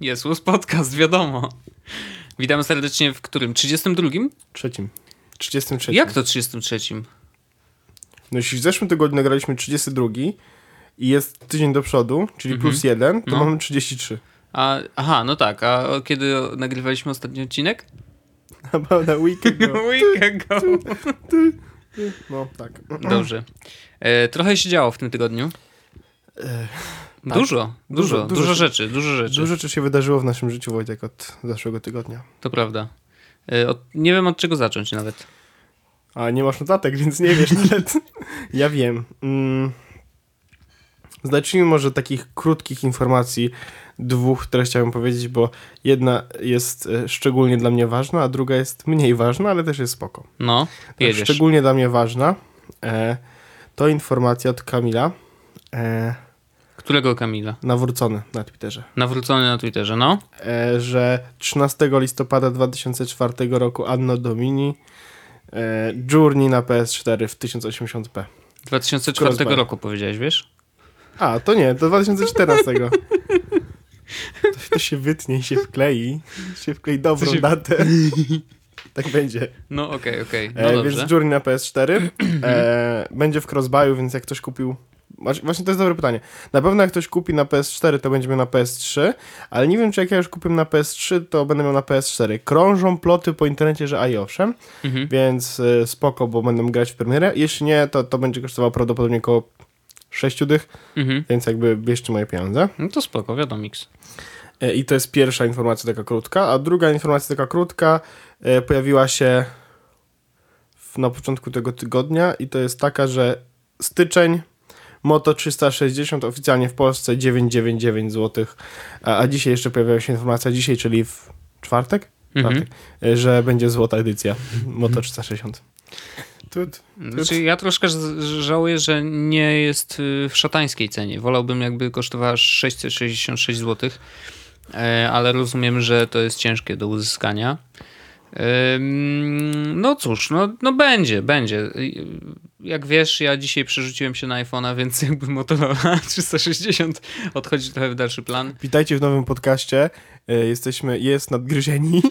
Jest Podcast, wiadomo. Witamy serdecznie w którym? 32? Trzecim. 33. Jak to 33? No jeśli w zeszłym tygodniu nagraliśmy 32 i jest tydzień do przodu, czyli plus jeden, to No. mamy 33. A, aha, no tak. A kiedy nagrywaliśmy ostatni odcinek? About a week ago. Week ago. No tak. Dobrze. E, trochę się działo w tym tygodniu. E, Dużo, dużo, Dużo, dużo, dużo rzeczy, dużo rzeczy. Dużo rzeczy się wydarzyło w naszym życiu, Wojtek, od zeszłego tygodnia. To prawda. E, od, nie wiem od czego zacząć nawet. A nie masz notatek, więc nie wiesz nawet. Ja wiem. Mm. Zacznijmy może takich krótkich informacji, dwóch, które chciałem powiedzieć, bo jedna jest e, szczególnie dla mnie ważna, a druga jest mniej ważna, ale też jest spoko. No, Tak, jedziesz. szczególnie dla mnie ważna e, to informacja od Kamila e, Którego Kamila? nawrócony na Twitterze, Nawrócony na Twitterze, no. e, że 13 listopada 2004 roku Anno Domini e, Journey na PS4 w 1080p. 2004 Crossbar. roku powiedziałeś, wiesz? A, to nie, to 2014. To, to się wytnie i się wklei. Się wklei dobrą się- datę. Tak będzie. No okej, okej. No E, dobrze. więc Journey na PS4 e, będzie w crossbuyu, więc jak ktoś kupił. Właśnie to jest dobre pytanie. Na pewno jak ktoś kupi na PS4, to będzie miał na PS3, ale nie wiem, czy jak ja już kupię na PS3, to będę miał na PS4. Krążą ploty po internecie, że a i owszem, Mhm. więc e, spoko, bo będę grać w premierę. Jeśli nie, to to będzie kosztowało prawdopodobnie około 6 dych, Mhm. więc jakby bierzcie moje pieniądze. No to spoko, wiadomiks. E, I to jest pierwsza informacja taka krótka, a druga informacja taka krótka e, pojawiła się w, na początku tego tygodnia i to jest taka, że styczeń Moto 360 oficjalnie w Polsce 999 zł, a, a dzisiaj jeszcze pojawiła się informacja, dzisiaj, czyli w czwartek, Mhm. czwartek e, że będzie złota edycja Moto 360. Tut. Znaczy, ja troszkę żałuję, że nie jest y, w szatańskiej cenie. Wolałbym, jakby kosztowała 666 zł, e, ale rozumiem, że to jest ciężkie do uzyskania. No cóż, no, no będzie, będzie. Jak wiesz, ja dzisiaj przerzuciłem się na iPhone'a, więc jakby Motorola 360 odchodzi trochę w dalszy plan. Witajcie w nowym podcaście. E, Jesteśmy, jest nadgryzieni.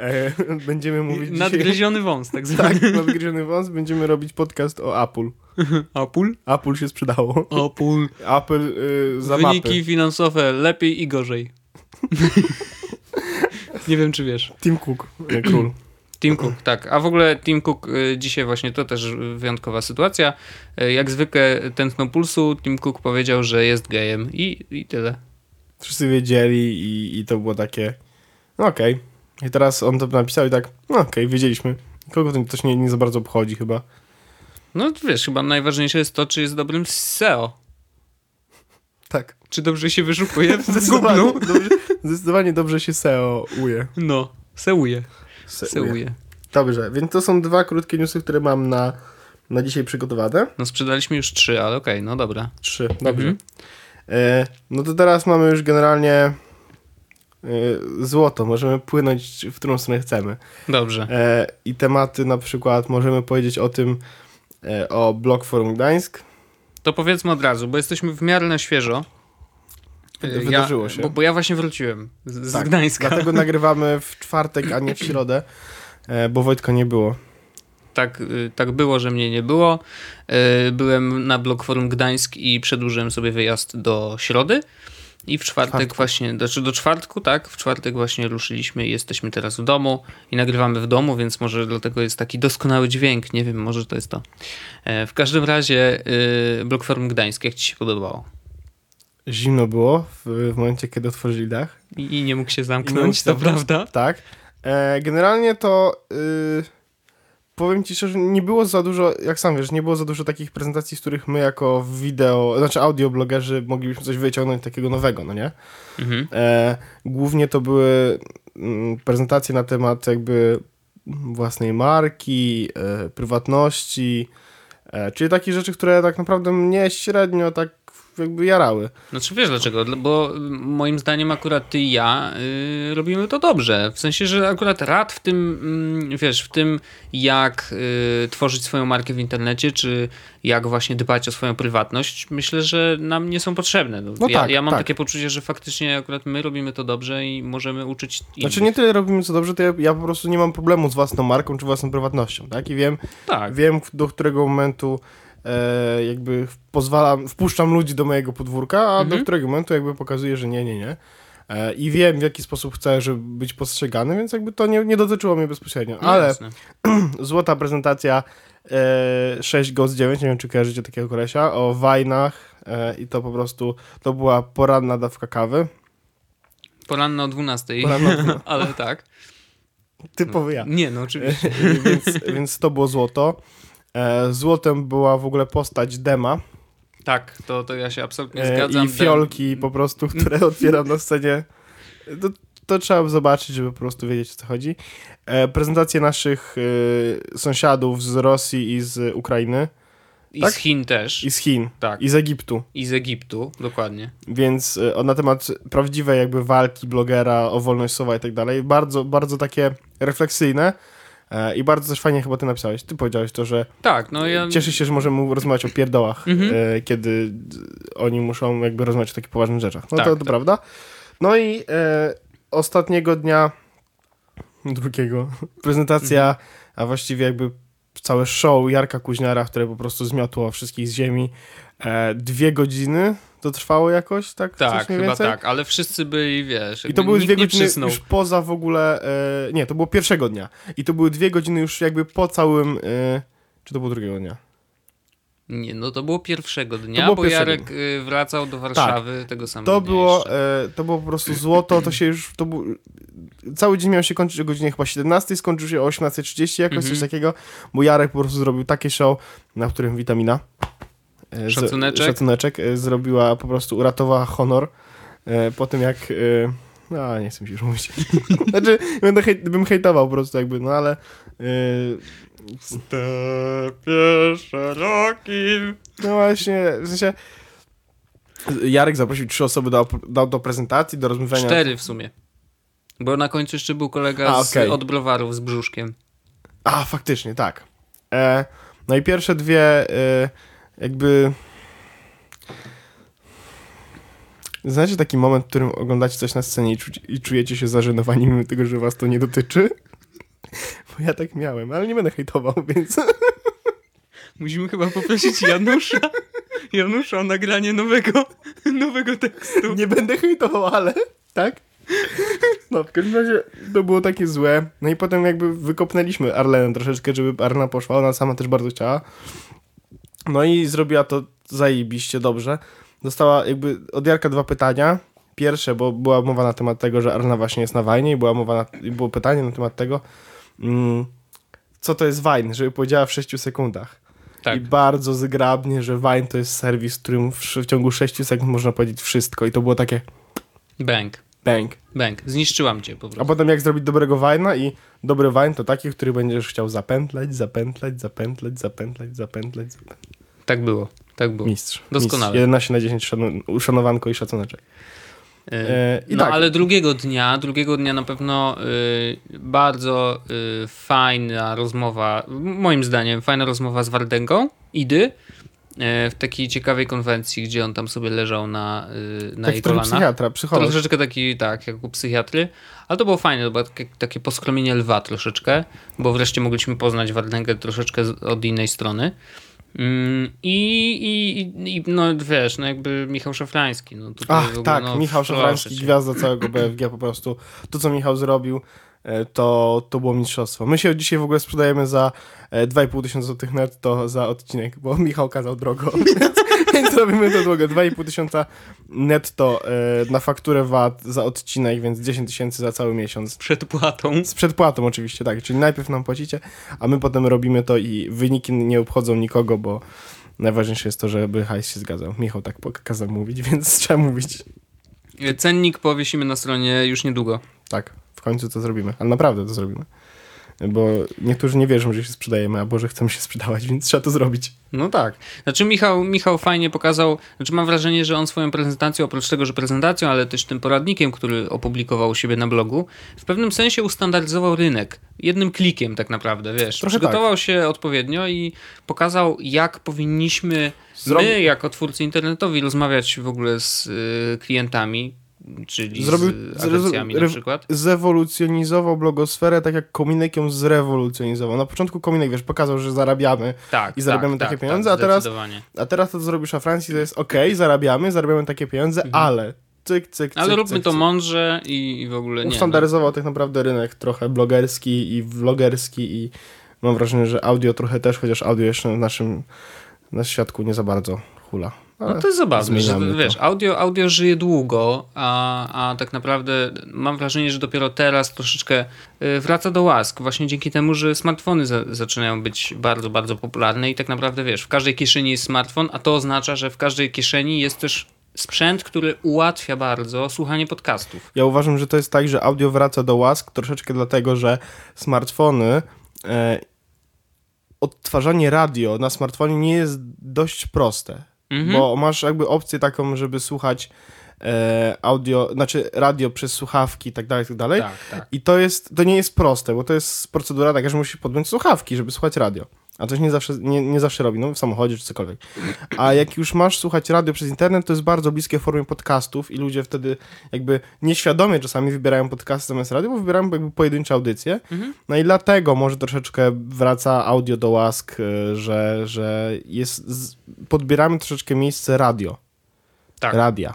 E, Będziemy mówić dzisiaj... Nadgryziony wąs, tak zwany. Tak, nadgryziony wąs. Będziemy robić podcast o Apple. Apple? Apple się sprzedało. Apple. Apple y, za Wyniki mapy. finansowe lepiej i gorzej. Nie wiem, czy wiesz. Tim Cook, król. Tim Cook, tak. A w ogóle Tim Cook y, dzisiaj właśnie to też wyjątkowa sytuacja. Y, Jak zwykle tętno pulsu, Tim Cook powiedział, że jest gejem i, i tyle. Wszyscy wiedzieli i, i to było takie no okej. I teraz on to napisał i tak, no okej, wiedzieliśmy. Kogo to też nie, nie za bardzo obchodzi chyba. No wiesz, chyba najważniejsze jest to, czy jest dobrym SEO. Tak. Czy dobrze się wyszukuje w Google? dobrze, zdecydowanie dobrze się SEO uje. No, seuje. Seuje. Dobrze, więc to są dwa krótkie newsy, które mam na, na dzisiaj przygotowane. No sprzedaliśmy już trzy, ale okej, no dobra. Trzy, dobrze. Mhm. E, no to teraz mamy już generalnie e, złoto. Możemy płynąć w którą stronę chcemy. Dobrze. E, I tematy na przykład możemy powiedzieć o tym, e, o Blog Forum Gdańsk. To powiedzmy od razu, bo jesteśmy w miarę na świeżo. Y, Wydarzyło ja, się. Bo, bo ja właśnie wróciłem z, z Tak, Gdańska. Dlatego nagrywamy w czwartek, a nie w środę, e, bo Wojtka nie było. Tak, y, tak było, że mnie nie było. Y, Byłem na Blog Forum Gdańsk i przedłużyłem sobie wyjazd do środy. I w czwartek Czwartku. właśnie, znaczy do czwartku, tak? W czwartek właśnie ruszyliśmy i jesteśmy teraz w domu i nagrywamy w domu, więc może dlatego jest taki doskonały dźwięk. Nie wiem, może to jest to. E, W każdym razie y, Blog Forum Gdańsk, jak ci się podobało? Zimno było w, w momencie, kiedy otworzyli dach. I, i nie mógł się zamknąć, mógł to prawda? Tak. E, generalnie to y, powiem ci szczerze, nie było za dużo, jak sam wiesz, nie było za dużo takich prezentacji, z których my jako wideo, znaczy audioblogerzy moglibyśmy coś wyciągnąć takiego nowego, no nie? Mhm. E, głównie to były mm, prezentacje na temat jakby własnej marki, e, prywatności, e, czyli takie rzeczy, które tak naprawdę mnie średnio tak jakby jarały. Znaczy wiesz dlaczego? Dla- Bo y, moim zdaniem akurat ty i ja y, robimy to dobrze. W sensie, że akurat rad w tym, mm, wiesz, w tym jak y, tworzyć swoją markę w internecie, czy jak właśnie dbać o swoją prywatność, myślę, że nam nie są potrzebne. No, No ja, tak, ja mam tak. takie poczucie, że faktycznie akurat my robimy to dobrze i możemy uczyć innych. Znaczy nie tyle robimy co dobrze, to ja, ja po prostu nie mam problemu z własną marką czy własną prywatnością, tak? I wiem, Tak. wiem do którego momentu e, jakby pozwalam, wpuszczam ludzi do mojego podwórka, a do Mhm. którego momentu jakby pokazuję, że nie, nie, nie. E, I wiem w jaki sposób chcę, żeby być postrzegany, więc jakby to nie, nie dotyczyło mnie bezpośrednio. No Ale złota prezentacja e, 6 Ghost 9, nie wiem czy kojarzycie takiego kolesia, o wajnach e, i to po prostu, to była poranna dawka kawy. Poranno o 12, Poranna o 12. ale tak. Typowy ja. Nie, no oczywiście. więc, więc to było złoto. E, złotem była w ogóle postać Dema Tak, to, to ja się absolutnie e, zgadzam. i fiolki po prostu, które otwieram na scenie. To, to trzeba zobaczyć, żeby po prostu wiedzieć o co chodzi. E, prezentacje naszych sąsiadów z Rosji i z Ukrainy I tak? z Chin też. i z Chin Tak. i z Egiptu. I z Egiptu, dokładnie. Więc o- na temat prawdziwej jakby walki blogera o wolność słowa i tak dalej. Bardzo, bardzo takie refleksyjne. E, I bardzo też fajnie chyba ty napisałeś. Ty powiedziałeś to, że Tak, no ja... Cieszę się, że możemy rozmawiać o pierdołach, Mhm. e, kiedy oni muszą jakby rozmawiać o takich poważnych rzeczach. No Tak, to, to tak. prawda. No i e, ostatniego dnia, drugiego, prezentacja, Mhm. a właściwie jakby całe show Jarka Kuźniara, które po prostu zmiotło wszystkich z ziemi. E, dwie godziny to trwało jakoś, tak? Tak, chyba więcej? tak, ale wszyscy byli, wiesz, I to były dwie godziny przysnął. już poza w ogóle. E, nie, to było pierwszego dnia. I to były dwie godziny już jakby po całym. E, czy to było drugiego dnia? Nie, no to było pierwszego dnia, było bo pierwszego Jarek y, wracał do Warszawy tego samego To dnia było, e, to było po prostu złoto, to się już, to był, cały dzień miał się kończyć o godzinie chyba 17, skończył się o 18.30 jakoś, Mhm. coś takiego, bo Jarek po prostu zrobił takie show, na którym witamina, Szacuneczek. szacuneczek e, zrobiła, po prostu uratowała honor, e, po tym jak, e, no nie chcę mi się już mówić, znaczy będę hej, bym hejtował po prostu jakby, no ale e, Stepie szerokim. no właśnie, w sensie Jarek zaprosił trzy osoby do, do, do prezentacji, do rozmawiania. Cztery w sumie. Bo na końcu jeszcze był kolega A, z, okej. od browarów z brzuszkiem. A, faktycznie, tak. E, no i pierwsze dwie, e, jakby. Znacie taki moment, w którym oglądacie coś na scenie i, czu, i czujecie się zażenowani, mimo tego, że was to nie dotyczy? Bo ja tak miałem, ale nie będę hejtował, więc. Musimy chyba poprosić Janusza. Janusza o nagranie nowego, nowego tekstu. nie będę hejtował, ale. Tak? No, w każdym razie to było takie złe. No i potem jakby wykopnęliśmy Arlenę troszeczkę, żeby Arna poszła. Ona sama też bardzo chciała. No i zrobiła to zajebiście dobrze. Dostała jakby od Jarka dwa pytania. Pierwsze, bo była mowa na temat tego, że Arna właśnie jest na wajnie i była mowa na, i było pytanie na temat tego, mm, co to jest wajn, żeby powiedziała w 6 sekundach. Tak. I bardzo zgrabnie, że wajn to jest serwis, w którym w, w ciągu 6 sekund można powiedzieć wszystko. I to było takie Bank. bang. Bank. Zniszczyłam cię po A prostu. potem jak zrobić dobrego wajna i dobry wajn to taki, który będziesz chciał zapętlać, zapętlać, zapętlać, zapętlać, zapętlać, zapętlać. Tak było. Tak było. Mistrz. Doskonale. Mistrz. 11 na 10 szanu- uszanowanko i szacuneczek. E, i no tak. ale drugiego dnia, drugiego dnia na pewno y, bardzo y, fajna rozmowa, moim zdaniem fajna rozmowa z Wardęgą, Idy, y, w takiej ciekawej konwencji, gdzie on tam sobie leżał na, y, na Taki jej kolanach. psychiatra, psycholog. Troszeczkę taki, tak, jak u psychiatry, ale to było fajne, to było takie, takie poskromienie lwa troszeczkę, bo wreszcie mogliśmy poznać Wardęgę troszeczkę od innej strony. Mm, I, i, i no wiesz, no jakby Michał Szafrański. No tutaj Ach, ogóle, tak, no, Michał Szafrański, gwiazda całego BFG po prostu. To, co Michał zrobił, e, to, to było mistrzostwo. My się dzisiaj w ogóle sprzedajemy za e, 2,5 tysiąca złotych netto za odcinek, bo Michał kazał drogo, więc, robimy to drogo. 2,5 tysiąca netto e, na fakturę VAT za odcinek, więc 10 tysięcy za cały miesiąc. Przed płatą. Z przedpłatą oczywiście, tak. Czyli najpierw nam płacicie, a my potem robimy to i wyniki nie obchodzą nikogo, bo najważniejsze jest to, żeby hajs się zgadzał. Michał tak kazał mówić, więc trzeba mówić. Cennik powiesimy na stronie już niedługo. Tak, w końcu to zrobimy. Ale naprawdę to zrobimy. Bo niektórzy nie wierzą, że się sprzedajemy, albo że chcemy się sprzedawać, więc trzeba to zrobić. No tak. Znaczy Michał, Michał fajnie pokazał, znaczy mam wrażenie, że on swoją prezentacją, oprócz tego, że prezentacją, ale też tym poradnikiem, który opublikował u siebie na blogu, w pewnym sensie ustandaryzował rynek. Jednym klikiem tak naprawdę, wiesz. Trochę Przygotował się odpowiednio i pokazał, jak powinniśmy Zrobi- my, jako twórcy internetowi, rozmawiać w ogóle z y, klientami, czyli Zrobił- z agencjami na przykład. Zewolucjonizował blogosferę tak jak Kominek ją zrewolucjonizował. Na początku Kominek, wiesz, pokazał, że zarabiamy, Tak, i zarabiamy tak, takie tak, pieniądze, tak, a teraz- a teraz to, co zrobisz na Francji, to jest ok, zarabiamy, zarabiamy takie pieniądze, ale cyk, cyk, Ale cyk, róbmy cyk, to mądrze i, i w ogóle nie. No. Ustandaryzował tak naprawdę rynek trochę blogerski i vlogerski i mam wrażenie, że audio trochę też, chociaż audio jeszcze w naszym na świadku nie za bardzo hula. No to jest zabawne, że zmieniamy to. wiesz, audio, audio żyje długo, a, a tak naprawdę mam wrażenie, że dopiero teraz troszeczkę y, wraca do łask, właśnie dzięki temu, że smartfony za, zaczynają być bardzo, bardzo popularne i tak naprawdę wiesz, w każdej kieszeni jest smartfon, a to oznacza, że w każdej kieszeni jest też sprzęt, który ułatwia bardzo słuchanie podcastów. Ja uważam, że to jest tak, że audio wraca do łask troszeczkę dlatego, że smartfony, e, odtwarzanie radio na smartfonie nie jest dość proste, Mhm. bo masz jakby opcję taką, żeby słuchać e, audio, znaczy radio przez słuchawki i tak dalej, i tak dalej. Tak, tak. I to jest, to nie jest proste, bo to jest procedura taka, że musisz podpiąć słuchawki, żeby słuchać radio. A się nie zawsze, nie, nie zawsze robi, no w samochodzie czy cokolwiek. A jak już masz słuchać radio przez internet, to jest bardzo bliskie formie podcastów i ludzie wtedy jakby nieświadomie czasami wybierają podcasty zamiast radio, bo wybierają jakby pojedyncze audycje. Mhm. No i dlatego może troszeczkę wraca audio do łask, y, że, że jest, z, podbieramy troszeczkę miejsce radio. Tak, Radia.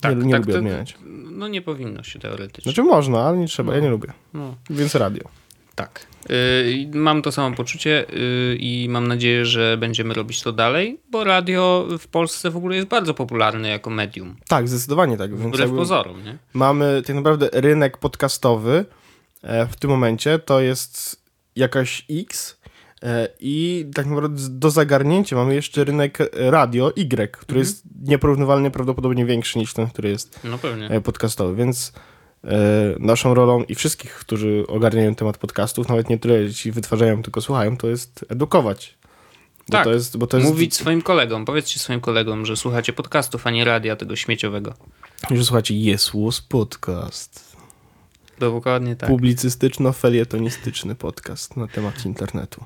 tak, nie nie tak, lubię to- odmieniać. No nie powinno się teoretycznie. Znaczy można, ale nie trzeba, No. ja nie lubię. No. Więc radio. Tak. I mam to samo poczucie yy, i mam nadzieję, że będziemy robić to dalej, bo radio w Polsce w ogóle jest bardzo popularne jako medium. Tak, zdecydowanie tak. Więc Wbrew pozorom, nie? mamy tak naprawdę rynek podcastowy e, w tym momencie to jest jakaś X e, i tak naprawdę do zagarnięcia mamy jeszcze rynek radio Y, który jest nieporównywalnie prawdopodobnie większy niż ten, który jest No e, podcastowy, więc naszą rolą i wszystkich, którzy ogarniają temat podcastów, nawet nie tyle ci wytwarzają, tylko słuchają, to jest edukować. Bo Tak. to jest, bo to jest Mówić swoim kolegom, powiedzcie swoim kolegom, że słuchacie podcastów, a nie radia tego śmieciowego. że słuchacie Jesłus Podcast. Dokładnie tak. publicystyczno-felietonistyczny podcast na temat internetu.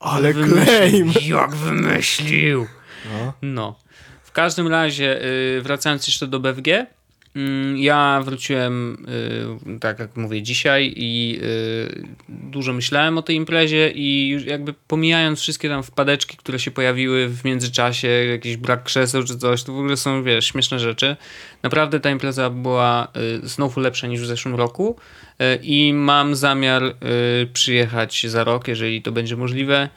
Ale claim! Jak wymyślił! No. No. W każdym razie, yy, wracając jeszcze do BFG, ja wróciłem, yy, tak jak mówię, dzisiaj i yy, dużo myślałem o tej imprezie i jakby pomijając wszystkie tam wpadeczki, które się pojawiły w międzyczasie, jakiś brak krzeseł czy coś, to w ogóle są, wiesz, śmieszne rzeczy. Naprawdę ta impreza była yy, znowu lepsza niż w zeszłym roku i mam zamiar przyjechać za rok, jeżeli to będzie możliwe.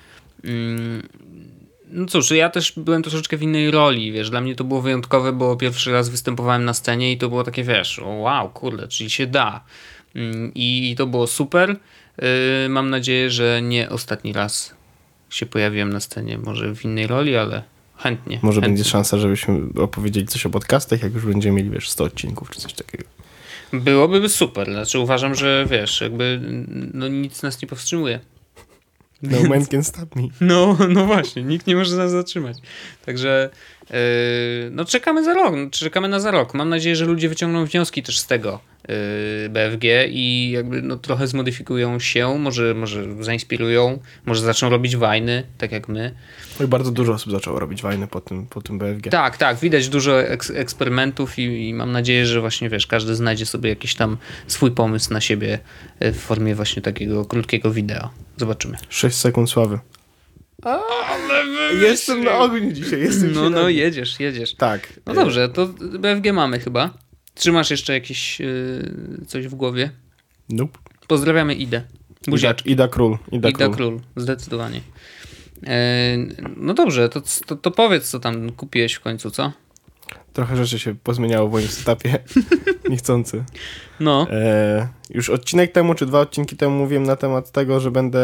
Mm, no cóż, ja też byłem troszeczkę w innej roli, wiesz, dla mnie to było wyjątkowe, bo pierwszy raz występowałem na scenie i to było takie, wiesz, wow, kurde, czyli się da. Mm, I, to było super. Yy, mam nadzieję, że nie ostatni raz się pojawiłem na scenie, może w innej roli, ale chętnie. Może chętnie. będzie szansa, żebyśmy opowiedzieli coś o podcastach, jak już będziemy mieli, wiesz, 100 odcinków czy coś takiego. Byłoby super, znaczy uważam, że wiesz, jakby no nic nas nie powstrzymuje. No man can stop me. No, no właśnie, nikt nie może nas zatrzymać. Także yy, no czekamy za rok, czekamy na za rok. Mam nadzieję, że ludzie wyciągną wnioski też z tego BFG i jakby no, trochę zmodyfikują się, może, może zainspirują, może zaczną robić wajny, tak jak my. Oj, bardzo dużo osób zaczęło robić wajny po tym, po tym BFG. Tak, tak, widać dużo eks eksperymentów i, i mam nadzieję, że właśnie wiesz, każdy znajdzie sobie jakiś tam swój pomysł na siebie yy, w formie właśnie takiego krótkiego wideo. Zobaczymy. 6 sekund sławy. Jestem na ogniu dzisiaj, jestem No, no, jedziesz, jedziesz. Tak. No dobrze, to BFG mamy chyba. Trzymasz jeszcze jakieś yy, coś w głowie? Nope. Pozdrawiamy Idę. Buziaczki. Ida Król. Ida, Ida Król. Król, zdecydowanie. E, no dobrze, to, to, to powiedz, co tam kupiłeś w końcu, co? Trochę rzeczy się pozmieniało w moim setupie. Niechcący. No, E, już odcinek temu, czy dwa odcinki temu mówiłem na temat tego, że będę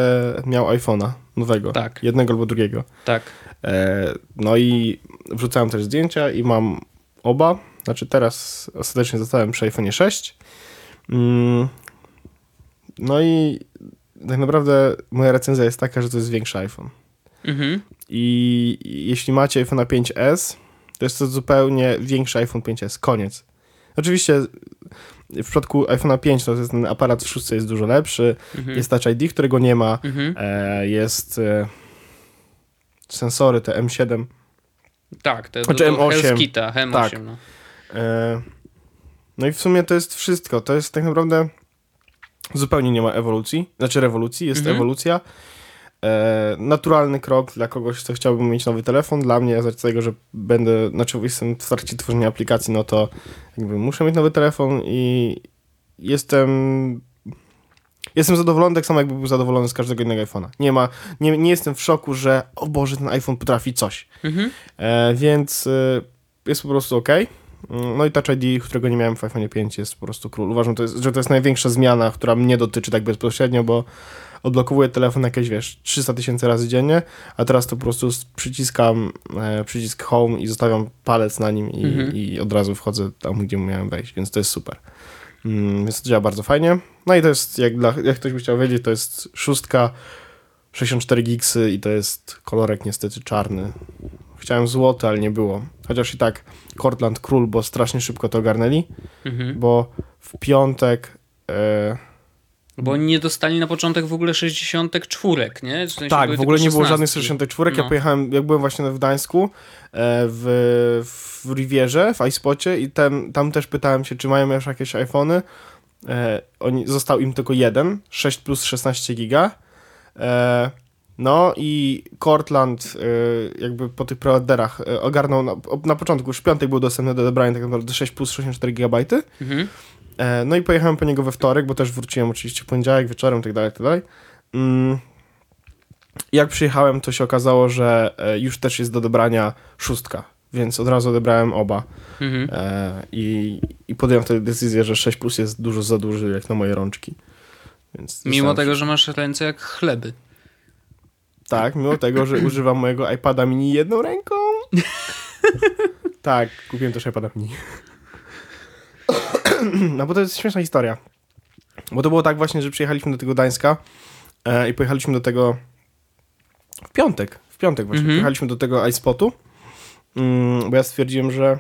miał iPhone'a nowego. Tak. Jednego albo drugiego. tak. E, no i wrzucałem też zdjęcia i mam oba. Znaczy teraz ostatecznie zostałem przy iPhone 6. Mm, no i tak naprawdę moja recenzja jest taka, że to jest większy iPhone. Mhm. I jeśli macie iPhone 5S, to jest to zupełnie większy iPhone 5S. Koniec. Oczywiście w przypadku iPhone'a 5 to jest ten aparat w szóstce jest dużo lepszy. Mhm. Jest Touch ID, którego nie ma. Mhm. E, jest e, sensory, te M7. Tak, to Znaczy do, do M8. Hellskita, M8, Tak. no. E, no i w sumie to jest wszystko. To jest tak naprawdę zupełnie nie ma ewolucji, znaczy rewolucji, jest Mhm. ewolucja. E, naturalny krok dla kogoś, kto chciałby mieć nowy telefon. Dla mnie, z tego, że będę, znaczy jestem w trakcie tworzenia aplikacji, no to jakby muszę mieć nowy telefon i jestem jestem zadowolony tak samo, jakby był zadowolony z każdego innego iPhone'a. Nie ma, nie, nie jestem w szoku, że o Boże, ten iPhone potrafi coś. Mhm. E, więc e, jest po prostu ok. Mm, No i Touch ID, którego nie miałem w iPhone 5 jest po prostu król. Uważam, to jest, że to jest największa zmiana, która mnie dotyczy tak bezpośrednio, bo odblokowuję telefon jakieś, wiesz, 300 tysięcy razy dziennie, a teraz to po prostu przyciskam e, przycisk home i zostawiam palec na nim i, Mhm. i od razu wchodzę tam, gdzie miałem wejść, więc to jest super. Mm, więc to działa bardzo fajnie. No i to jest, jak, dla, jak ktoś by chciał wiedzieć, to jest szóstka, 64 gigsy i to jest kolorek niestety czarny. Chciałem złoty, ale nie było. Chociaż i tak Cortland król, bo strasznie szybko to ogarnęli, Mhm. bo w piątek... E, Bo oni nie dostali na początek w ogóle 64, nie? W sensie tak, w ogóle nie było żadnych 16. 64. Ja No. pojechałem, jak byłem właśnie w Gdańsku, e, w, w Rivierze, w iSpocie i tam, tam też pytałem się, czy mają już jakieś iPhony. E, oni, został im tylko jeden, 6 plus 16 giga. E, no i Cortland e, jakby po tych preorderach e, ogarnął, na, na początku już w piątek był dostępny do odebrania tak naprawdę 6 plus 64 gigabajty. Mhm. E, No i pojechałem po niego we wtorek, bo też wróciłem oczywiście w poniedziałek wieczorem tak dalej, tak dalej. Mm. Jak przyjechałem, to się okazało, że e, już też jest do odebrania szóstka, więc od razu odebrałem oba. Mhm. E, I, I podjąłem wtedy decyzję, że 6 plus jest dużo za duży jak na moje rączki. Więc Mimo tego, że masz ręce jak chleby. Tak, mimo tego, że używam mojego iPada mini jedną ręką. tak, kupiłem też iPada mini. no bo to jest śmieszna historia. Bo to było tak właśnie, że przyjechaliśmy do tego Gdańska e, i pojechaliśmy do tego w piątek. W piątek właśnie. Mhm. Pojechaliśmy do tego iSpotu, mm, bo ja stwierdziłem, że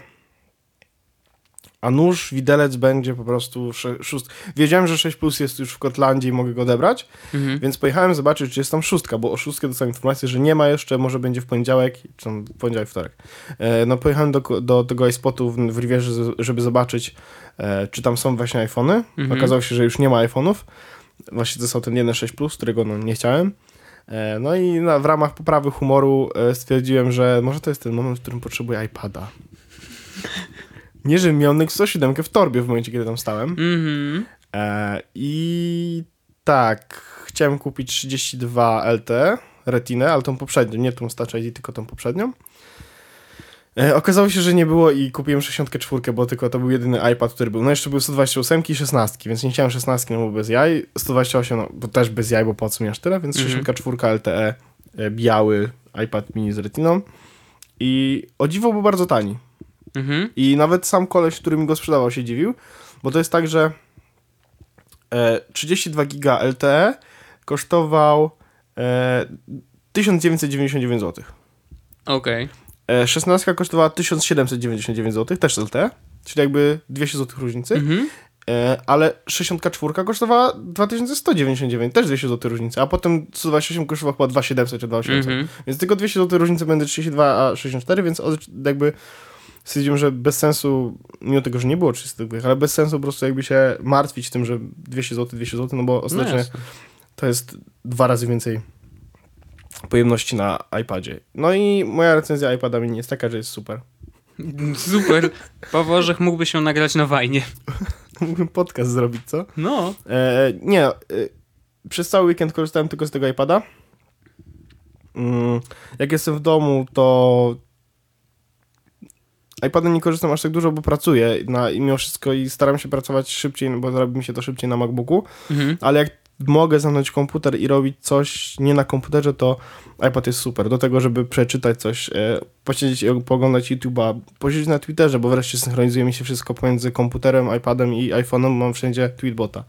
a nóż, widelec będzie po prostu szóst... Wiedziałem, że 6 Plus jest już w Kotlandzie i mogę go odebrać, Mhm. więc pojechałem zobaczyć, czy jest tam szóstka, bo o szóstkę dostałem informację, że nie ma jeszcze, może będzie w poniedziałek, czy tam w poniedziałek, wtorek. E, no pojechałem do, do tego iSpotu w, w Rivierze, żeby zobaczyć, e, czy tam są właśnie iPhony. Mhm. Okazało się, że już nie ma iPhone'ów. Właśnie został ten jeden 6 Plus, którego no, nie chciałem. E, no i na, w ramach poprawy humoru e, stwierdziłem, że może to jest ten moment, w którym potrzebuję iPada. Nie, że miał Nexus 7 w torbie w momencie, kiedy tam stałem. Mhm. E, I tak, chciałem kupić 32 LTE Retinę, ale tą poprzednią, nie tą Touch ID, tylko tą poprzednią. E, okazało się, że nie było i kupiłem 64, bo tylko to był jedyny iPad, który był. No jeszcze był 128 i 16, więc nie chciałem 16, no bo bez jaj. 128, no bo też bez jaj, bo po co mi aż tyle, więc Mhm. 64 LTE, e, biały iPad mini z Retiną. I o dziwo był bardzo tani. Mhm. I nawet sam koleś, który mi go sprzedawał, się dziwił, bo to jest tak, że e, 32 giga LTE kosztował e, 1999 zł. Okej. E, 16 kosztowała 1799 zł, też LTE, czyli jakby 200 zł różnicy, Mhm. e, ale 64 kosztowała 2199, też 200 zł różnicy, a potem 128 kosztowała chyba 2700 czy 2800. Mhm. Więc tylko 200 zł różnicy będzie 32 a 64, więc jakby stwierdziłem, że bez sensu, mimo tego, że nie było 300 zł, ale bez sensu po prostu jakby się martwić tym, że 200 zł, 200 zł, no bo No ostatecznie jasne. to jest dwa razy więcej pojemności na iPadzie. No i moja recenzja iPada mini jest taka, że jest super. Super. Paweł Orzech mógłby się nagrać na wajnie. Mógłbym podcast zrobić, co? No. E, nie, e, przez cały weekend korzystałem tylko z tego iPada. Mm, jak jestem w domu, to iPadem nie korzystam aż tak dużo, bo pracuję na, i mimo wszystko i staram się pracować szybciej, no bo robi mi się to szybciej na MacBooku, Mhm. ale jak mogę zamknąć komputer i robić coś nie na komputerze, to iPad jest super. Do tego, żeby przeczytać coś, e, posiedzieć i pooglądać YouTube'a, posiedzieć na Twitterze, bo wreszcie synchronizuje mi się wszystko pomiędzy komputerem, iPadem i iPhone'em, mam wszędzie tweetbota.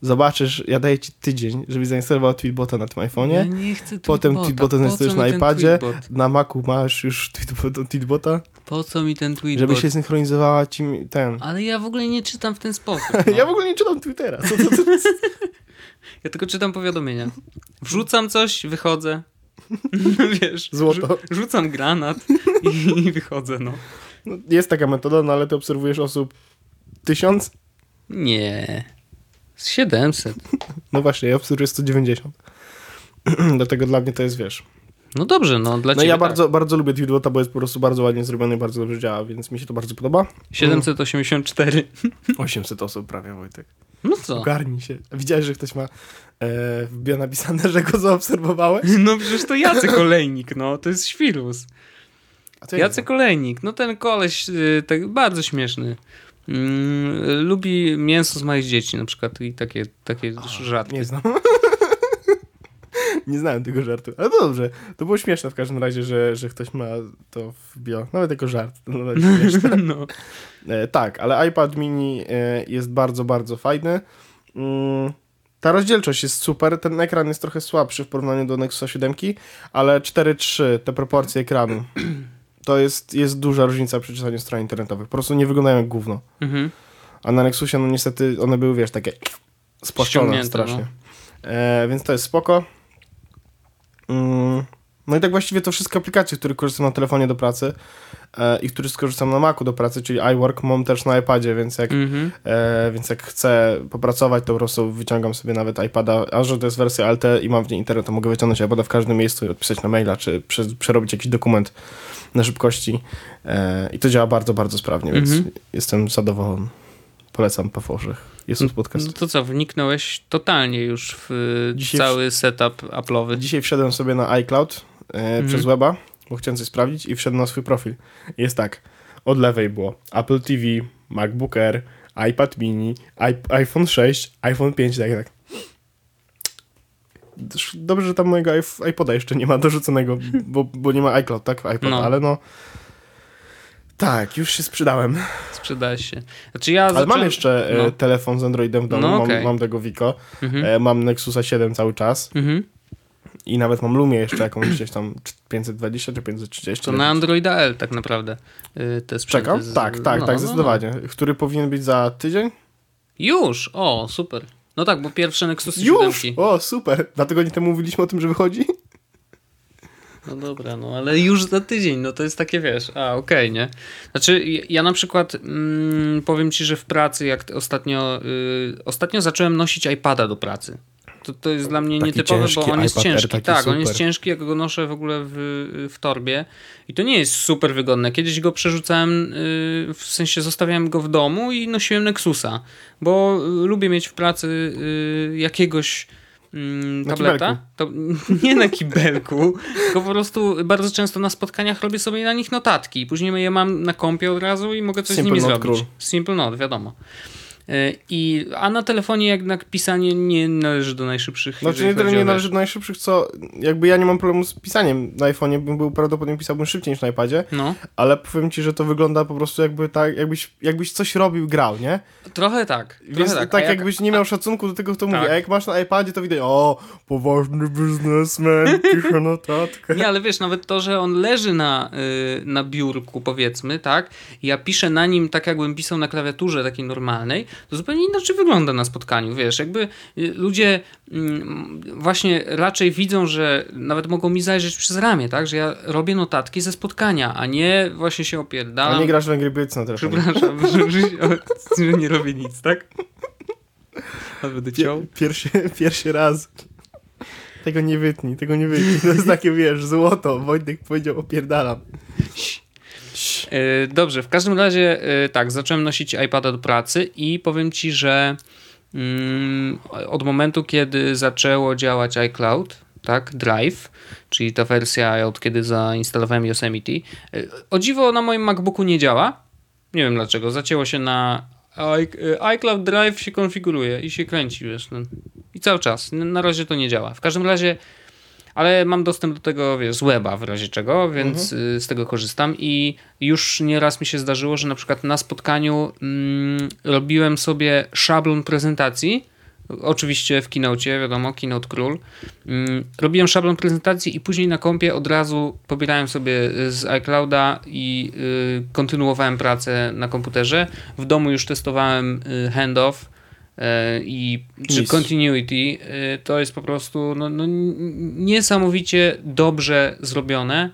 Zobaczysz, ja daję ci tydzień, żebyś zainstalował Tweetbota na tym Ja iPhone'ie. nie chcę Potem tweetbota. tweetbota Po zainstalujesz na iPadzie. tweetbot? Na Macu masz już tweetbota, tweetbota Po co mi ten tweetbot? żeby się synchronizowała ci ten. Ale ja w ogóle nie czytam w ten sposób. No. Ja w ogóle nie czytam Twittera. Co, co, co? Ja tylko czytam powiadomienia. Wrzucam coś, wychodzę. Wiesz, Złoto. rzu- rzucam granat i, i wychodzę, no. No, jest taka metoda, no ale ty obserwujesz osób tysiąc? Nie. Z 700. No właśnie, ja obserwuję 190. Dlatego dla mnie to jest, wiesz. No dobrze, no dla No ciebie ja tak. bardzo, bardzo lubię Tweetbota, bo jest po prostu bardzo ładnie zrobiony i bardzo dobrze działa, więc mi się to bardzo podoba. 784. 800 osób prawie, Wojtek. No co? Ogarnij się. Widziałeś, że ktoś ma e, w bio napisane, że go zaobserwowałeś? No przecież to Jacek Olejnik, no. To jest świrus. Jacek Olejnik, no ten koleś y, tak bardzo śmieszny. Mm, lubi mięso z moich dzieci na przykład i takie, takie żarty. Nie znam. nie znałem tego żartu. Ale to dobrze. To było śmieszne w każdym razie, że, że ktoś ma to w bio. Nawet jako żart. Nawet. No. E, tak, ale iPad mini e, jest bardzo, bardzo fajny. Mm, ta rozdzielczość jest super. Ten ekran jest trochę słabszy w porównaniu do Nexusa 7, ale 4.3, te proporcje ekranu, to jest, jest duża różnica przy czytaniu stron internetowych. Po prostu nie wyglądają jak gówno. Mhm. A na Nexusie, no niestety, one były, wiesz, takie spłaszczone strasznie. E, więc to jest spoko. Mm, no i tak właściwie to wszystkie aplikacje, z których korzystam na telefonie do pracy e, i które skorzystam na Macu do pracy, czyli iWork, mam też na iPadzie, więc jak, Mhm. e, więc jak chcę popracować, to po prostu wyciągam sobie nawet iPada, a że to jest wersja LT i mam w niej internet, to mogę wyciągnąć iPada w każdym miejscu i odpisać na maila, czy prze, przerobić jakiś dokument na szybkości e, i to działa bardzo, bardzo sprawnie, więc Mhm. jestem zadowolony. Polecam Pawłoszych. Jest z podcast. No to co, wniknąłeś totalnie już w y, Dzisiaj cały setup Apple'owy. Dzisiaj wszedłem sobie na iCloud e, Mhm. przez weba, bo chciałem coś sprawdzić i wszedłem na swój profil. Jest tak, od lewej było Apple TV, MacBook Air, iPad mini, i- iPhone 6, iPhone 5, tak, tak. Dobrze, że tam mojego iP- iPoda jeszcze nie ma dorzuconego, bo, bo nie ma iCloud, tak, iPod, No. ale no... Tak, już się sprzedałem. Sprzeda się. Znaczy ja Ale mam jeszcze e, No. telefon z Androidem w domu, No, mam, okej. mam tego Vico, Mhm. e, mam Nexusa 7 cały czas. Mhm. I nawet mam Lumię jeszcze jakąś gdzieś tam 520 czy 530. To na Androida L tak naprawdę y, te sprzęty. Czekam? z- Tak, tak, no, tak, no, zdecydowanie. Który powinien być za tydzień? No. Już! O, super. No tak, bo pierwsze Nexusy Już! 7. O, super. Dlatego nie temu mówiliśmy o tym, że wychodzi? No dobra, no ale już za tydzień, no to jest takie, wiesz, a okej, nie? Znaczy, ja, na przykład mm, powiem ci, że w pracy, jak ostatnio, y, ostatnio zacząłem nosić iPada do pracy. To, to jest dla mnie Taki nietypowe, bo ciężki on jest ciężki. Tak, on jest super. ciężki, jak go noszę w ogóle w, w torbie. I to nie jest super wygodne. Kiedyś go przerzucałem, y, w sensie zostawiałem go w domu i nosiłem Nexusa, bo y, lubię mieć w pracy y, jakiegoś mm, tableta. To, nie na kibelku, tylko po prostu bardzo często na spotkaniach robię sobie na nich notatki. Później je mam na kompie od razu i mogę coś Simple z nimi zrobić. Simple Note, wiadomo. Y, I, a na telefonie jednak pisanie nie należy do najszybszych. Znaczy nie tyle nie należy do najszybszych, co jakby ja nie mam problemu z pisaniem na iPhone'ie, bym był prawdopodobnie pisałbym szybciej niż na iPadzie, No, ale powiem ci, że to wygląda po prostu jakby tak, jakbyś, jakbyś coś robił, grał, nie? trochę tak. Trochę Więc tak, tak, A jak- jakbyś nie miał szacunku do tego, kto mówi, Tak. a jak masz na iPadzie, to widać, o, poważny biznesmen, pisze notatkę. Nie, ale wiesz, nawet to, że on leży na, y, na biurku, powiedzmy, tak? Ja piszę na nim tak, jakbym pisał na klawiaturze takiej normalnej, to zupełnie inaczej wygląda na spotkaniu, wiesz, jakby y, ludzie mm, właśnie raczej widzą, że nawet mogą mi zajrzeć przez ramię, tak? Że ja robię notatki ze spotkania, a nie właśnie się A opierdalam. nie grasz w Angry Birds na telefonie. Przepraszam, że, nie robię nic, tak? A będę ciął. Pierwszy, pierwszy raz. Tego nie wytnij, tego nie wytnij. To jest takie, wiesz, złoto. Wojtek powiedział, opierdalam. E, Dobrze, w każdym razie e, tak, zacząłem nosić iPada do pracy i powiem ci, że mm, od momentu, kiedy zaczęło działać iCloud, tak, Drive, czyli ta wersja od kiedy zainstalowałem Yosemite, e, o dziwo na moim MacBooku nie działa. Nie wiem dlaczego, zacięło się na iCloud Drive się konfiguruje i się kręci, wiesz, no. i cały czas. Na razie to nie działa. W każdym razie ale mam dostęp do tego, wiesz, z weba w razie czego, więc y, z tego korzystam i już nieraz mi się zdarzyło, że na przykład na spotkaniu mm, robiłem sobie szablon prezentacji Oczywiście w Keynote, wiadomo, Keynote Król. Mm, robiłem szablon prezentacji i później na kompie od razu pobierałem sobie z iClouda i y, kontynuowałem pracę na komputerze. W domu już testowałem y, handoff y, i czy continuity. Y, to jest po prostu no, no, niesamowicie dobrze zrobione.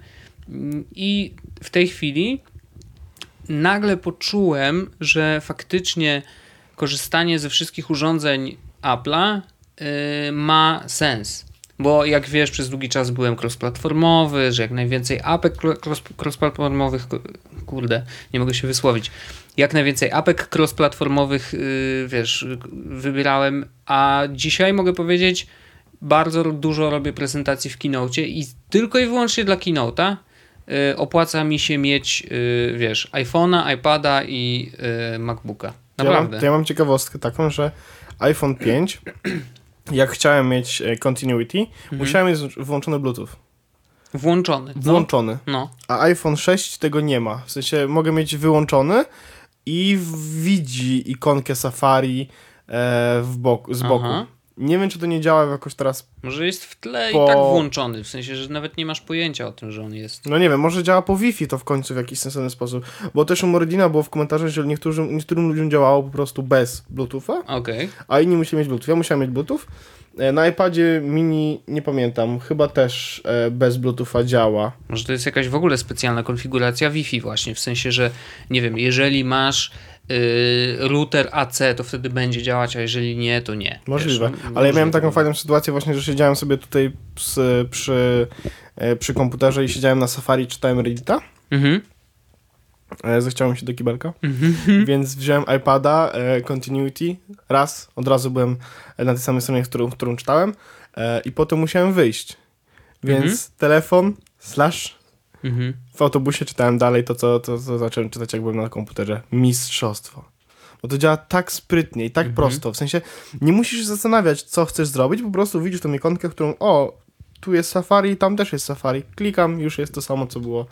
Mm, I w tej chwili nagle poczułem, że faktycznie korzystanie ze wszystkich urządzeń Apple'a y, ma sens. Bo jak wiesz, przez długi czas byłem cross-platformowy, że jak najwięcej apek cross- cross-platformowych, ku- kurde, nie mogę się wysłowić, jak najwięcej apek cross-platformowych, y, wiesz, wybierałem, a dzisiaj mogę powiedzieć, bardzo dużo robię prezentacji w Keynote i tylko i wyłącznie dla Keynote'a y, opłaca mi się mieć, y, wiesz, iPhone'a, iPada i MacBooka. To ja, mam, Naprawdę. ja mam ciekawostkę taką, że iPhone 5, jak chciałem mieć e, continuity, Mhm. musiałem mieć włączony Bluetooth. Włączony. No, Włączony. no. A iPhone 6 tego nie ma. W sensie mogę mieć wyłączony i widzi ikonkę Safari e, w boku, z boku. Aha. Nie wiem, czy to nie działa jakoś teraz. Może jest w tle Po- i tak włączony, w sensie, że nawet nie masz pojęcia o tym, że on jest. No nie wiem, może działa po Wi-Fi to w końcu w jakiś sensowny sposób. Bo też u Mordina było w komentarzach, że niektórym, niektórym ludziom działało po prostu bez Bluetootha, Okej. a inni musieli mieć Bluetooth. Ja musiałem mieć Bluetooth. E, Na iPadzie mini nie pamiętam, chyba też e, bez Bluetootha działa. Może to jest jakaś w ogóle specjalna konfiguracja Wi-Fi właśnie, w sensie, że nie wiem, jeżeli masz router AC, to wtedy będzie działać, a jeżeli nie, to nie. Możliwe. Wiesz, Ale ja miałem taką fajną sytuację właśnie, że siedziałem sobie tutaj z, przy, e, przy komputerze i siedziałem na Safari, czytałem Reddita. Mhm. E, Zechciało mi się do kibelka, Mhm. więc wziąłem iPada, e, Continuity, raz, od razu byłem na tej samej stronie, którą, którą czytałem i potem musiałem wyjść. Więc Mhm. telefon, slash, Mhm. w autobusie czytałem dalej to, co, to, co zacząłem czytać, jak byłem na komputerze. Mistrzostwo. Bo to działa tak sprytnie i tak Mhm. prosto. W sensie nie musisz się zastanawiać, co chcesz zrobić, po prostu widzisz tą ikonkę, którą o, tu jest Safari, tam też jest Safari. Klikam, już jest to samo, co było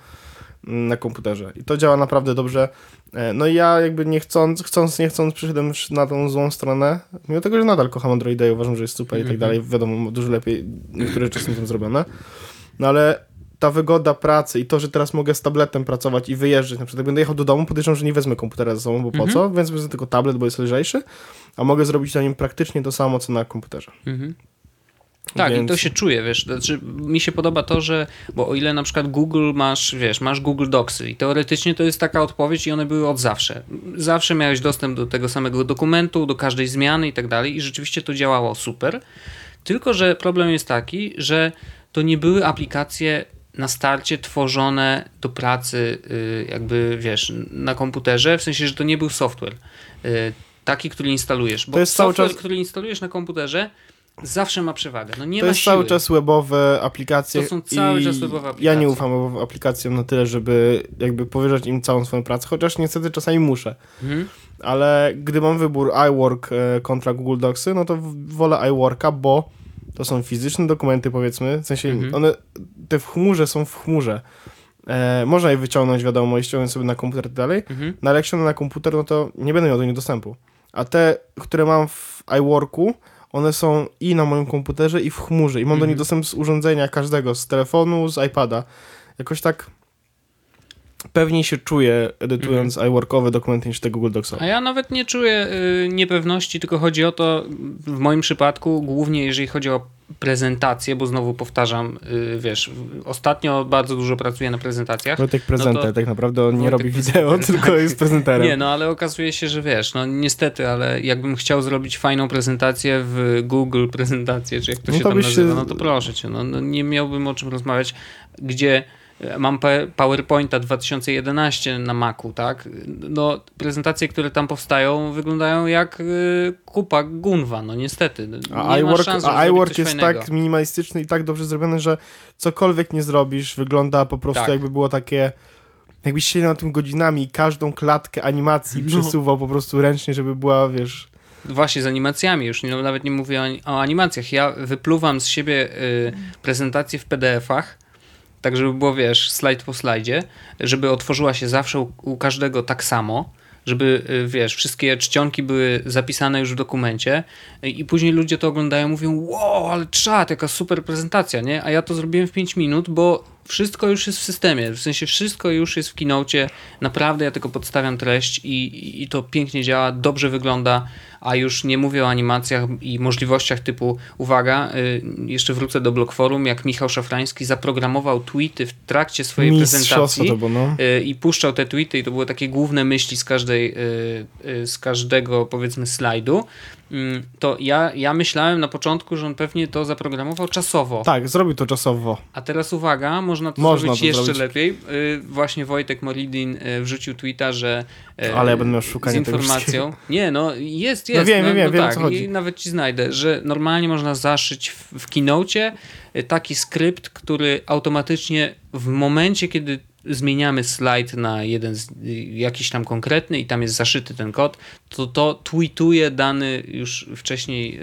mm, na komputerze. I to działa naprawdę dobrze. E, No i ja jakby nie chcąc, chcąc, nie chcąc, przyszedłem już na tą złą stronę, mimo tego, że nadal kocham Androida i uważam, że jest super i tak Mhm. dalej. Wiadomo, dużo lepiej niektóre rzeczy są tym zrobione. No ale ta wygoda pracy i to, że teraz mogę z tabletem pracować i wyjeżdżać, na przykład jak będę jechał do domu, podejrzewam, że nie wezmę komputera ze sobą, bo po Mhm. co? Więc wezmę tylko tablet, bo jest lżejszy, a mogę zrobić na nim praktycznie to samo, co na komputerze. Mhm. Tak, i Więc- to się czuje, wiesz, znaczy mi się podoba to, że, bo o ile na przykład Google masz, wiesz, masz Google Docsy i teoretycznie to jest taka odpowiedź i one były od zawsze. Zawsze miałeś dostęp do tego samego dokumentu, do każdej zmiany i tak dalej i rzeczywiście to działało super, tylko że problem jest taki, że to nie były aplikacje na starcie tworzone do pracy y, jakby, wiesz, na komputerze, w sensie, że to nie był software y, taki, który instalujesz, bo To jest cały software, czas- który instalujesz na komputerze zawsze ma przewagę. No nie to ma jest siły. cały czas webowe aplikacje. To są cały czas webowe Ja aplikacje. nie ufam webowym aplikacjom na tyle, żeby jakby powierzać im całą swoją pracę, chociaż niestety czasami muszę. Mhm. Ale gdy mam wybór iWork e, kontra Google Docsy, no to wolę iWorka, bo to są fizyczne dokumenty, powiedzmy. W sensie Mhm. one, te w chmurze są w chmurze. E, można je wyciągnąć, wiadomo, i ściągnąć sobie na komputer i tak dalej. Mhm. No ale jak ściągnę na komputer, no to nie będę miał do nich dostępu. A te, które mam w iWorku, one są i na moim komputerze, i w chmurze. I mam do Mhm. nich dostęp z urządzenia każdego, z telefonu, z iPada. Jakoś tak pewniej się czuję, edytując iWorkowe dokumenty niż te Google Docsowe. A ja nawet nie czuję y, niepewności, tylko chodzi o to, w moim przypadku, głównie jeżeli chodzi o prezentację, bo znowu powtarzam, y, wiesz, ostatnio bardzo dużo pracuję na prezentacjach. Wojtek prezenter, No to- tak naprawdę on nie robi wideo, tylko jest prezenterem. Nie, no ale okazuje się, że wiesz, no niestety, ale jakbym chciał zrobić fajną prezentację w Google prezentację, czy jak to No się to tam byś nazywa, się- no to proszę cię, no, no nie miałbym o czym rozmawiać, gdzie mam PowerPointa 2011 na Macu, tak? No prezentacje, które tam powstają wyglądają jak y, kupa gunwa, no niestety. Nie A iWork, szans, a iWork jest fajnego. tak minimalistyczny i tak dobrze zrobiony, że cokolwiek nie zrobisz, wygląda po prostu Tak. jakby było takie... Jakbyś siedział na tym godzinami i każdą klatkę animacji No. przesuwał po prostu ręcznie, żeby była, wiesz... Właśnie z animacjami już, nie, nawet nie mówię o, o animacjach. Ja wypluwam z siebie y, prezentację w PDF-ach, tak żeby było, wiesz, slajd po slajdzie, żeby otworzyła się zawsze u, u każdego tak samo, żeby, y, wiesz, wszystkie czcionki były zapisane już w dokumencie y, i później ludzie to oglądają mówią, wow, ale czad, jaka super prezentacja, nie? A ja to zrobiłem w 5 minut, bo wszystko już jest w systemie, w sensie wszystko już jest w kinocie, naprawdę ja tylko podstawiam treść i, i to pięknie działa, dobrze wygląda, a już nie mówię o animacjach i możliwościach typu, uwaga, y, jeszcze wrócę do Block Forum, jak Michał Szafrański zaprogramował tweety w trakcie swojej prezentacji było, no. y, i puszczał te tweety i to były takie główne myśli z każdej, y, y, z każdego powiedzmy slajdu, to ja, ja myślałem na początku, że on pewnie to zaprogramował czasowo. Tak, zrobił to czasowo. A teraz uwaga, można to Można zrobić to jeszcze zrobić. lepiej. Y, Właśnie Wojtek Moridin y, wrzucił tweeta, że y, Ale ja będę miał z szukanie informacją. Nie, no jest, jest. No wiem, wiem, wiem, wiem, o tak, co chodzi. I nawet ci znajdę, że normalnie można zaszyć w, w kinocie y, taki skrypt, który automatycznie w momencie, kiedy zmieniamy slajd na jeden z, jakiś tam konkretny i tam jest zaszyty ten kod, to to tweetuje dany już wcześniej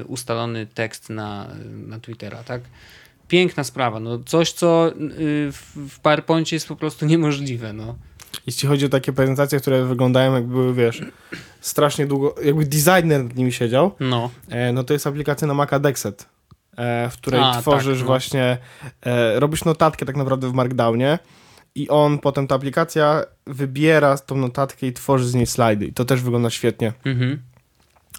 y, ustalony tekst na, na Twittera, tak? Piękna sprawa, no coś co y, w, PowerPoincie jest po prostu niemożliwe, no. Jeśli chodzi o takie prezentacje, które wyglądają jakby były, wiesz, strasznie długo, jakby designer nad nimi siedział, No, e, no to jest aplikacja na Maca Dexet, e, w której A, tworzysz tak, no. właśnie, e, robisz notatkę tak naprawdę w Markdownie i on, potem ta aplikacja wybiera tą notatkę i tworzy z niej slajdy i to też wygląda świetnie. mhm,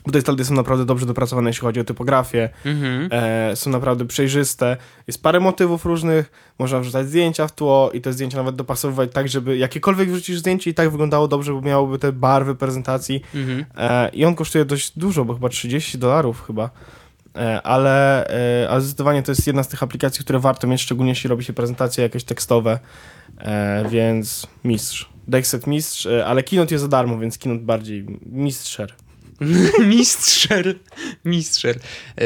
Bo te slajdy są naprawdę dobrze dopracowane, jeśli chodzi o typografię, mhm. e, są naprawdę przejrzyste. Jest parę motywów różnych, można wrzucać zdjęcia w tło i te zdjęcia nawet dopasowywać tak, żeby jakiekolwiek wrzucisz zdjęcie i tak wyglądało dobrze, bo miałoby te barwy prezentacji. Mhm. E, I on kosztuje dość dużo, bo chyba 30 dolarów chyba. E, ale, e, ale zdecydowanie to jest jedna z tych aplikacji, które warto mieć, szczególnie jeśli robi się prezentacje jakieś tekstowe, e, więc mistrz. Dexet mistrz, e, ale Keynote jest za darmo, więc Keynote bardziej mistrzer. Mistrzer. Mistrzer. E,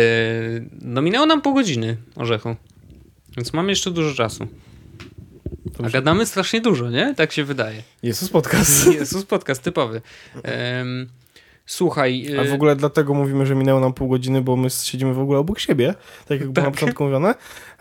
no minęło nam pół godziny orzechu. Więc mamy jeszcze dużo czasu. A gadamy strasznie dużo, nie? Tak się wydaje. Jezus podcast. Jezus, podcast typowy. Em, słuchaj. e, A w ogóle dlatego mówimy, że minęło nam pół godziny, bo my siedzimy w ogóle obok siebie, tak jak było na Tak. początku mówione.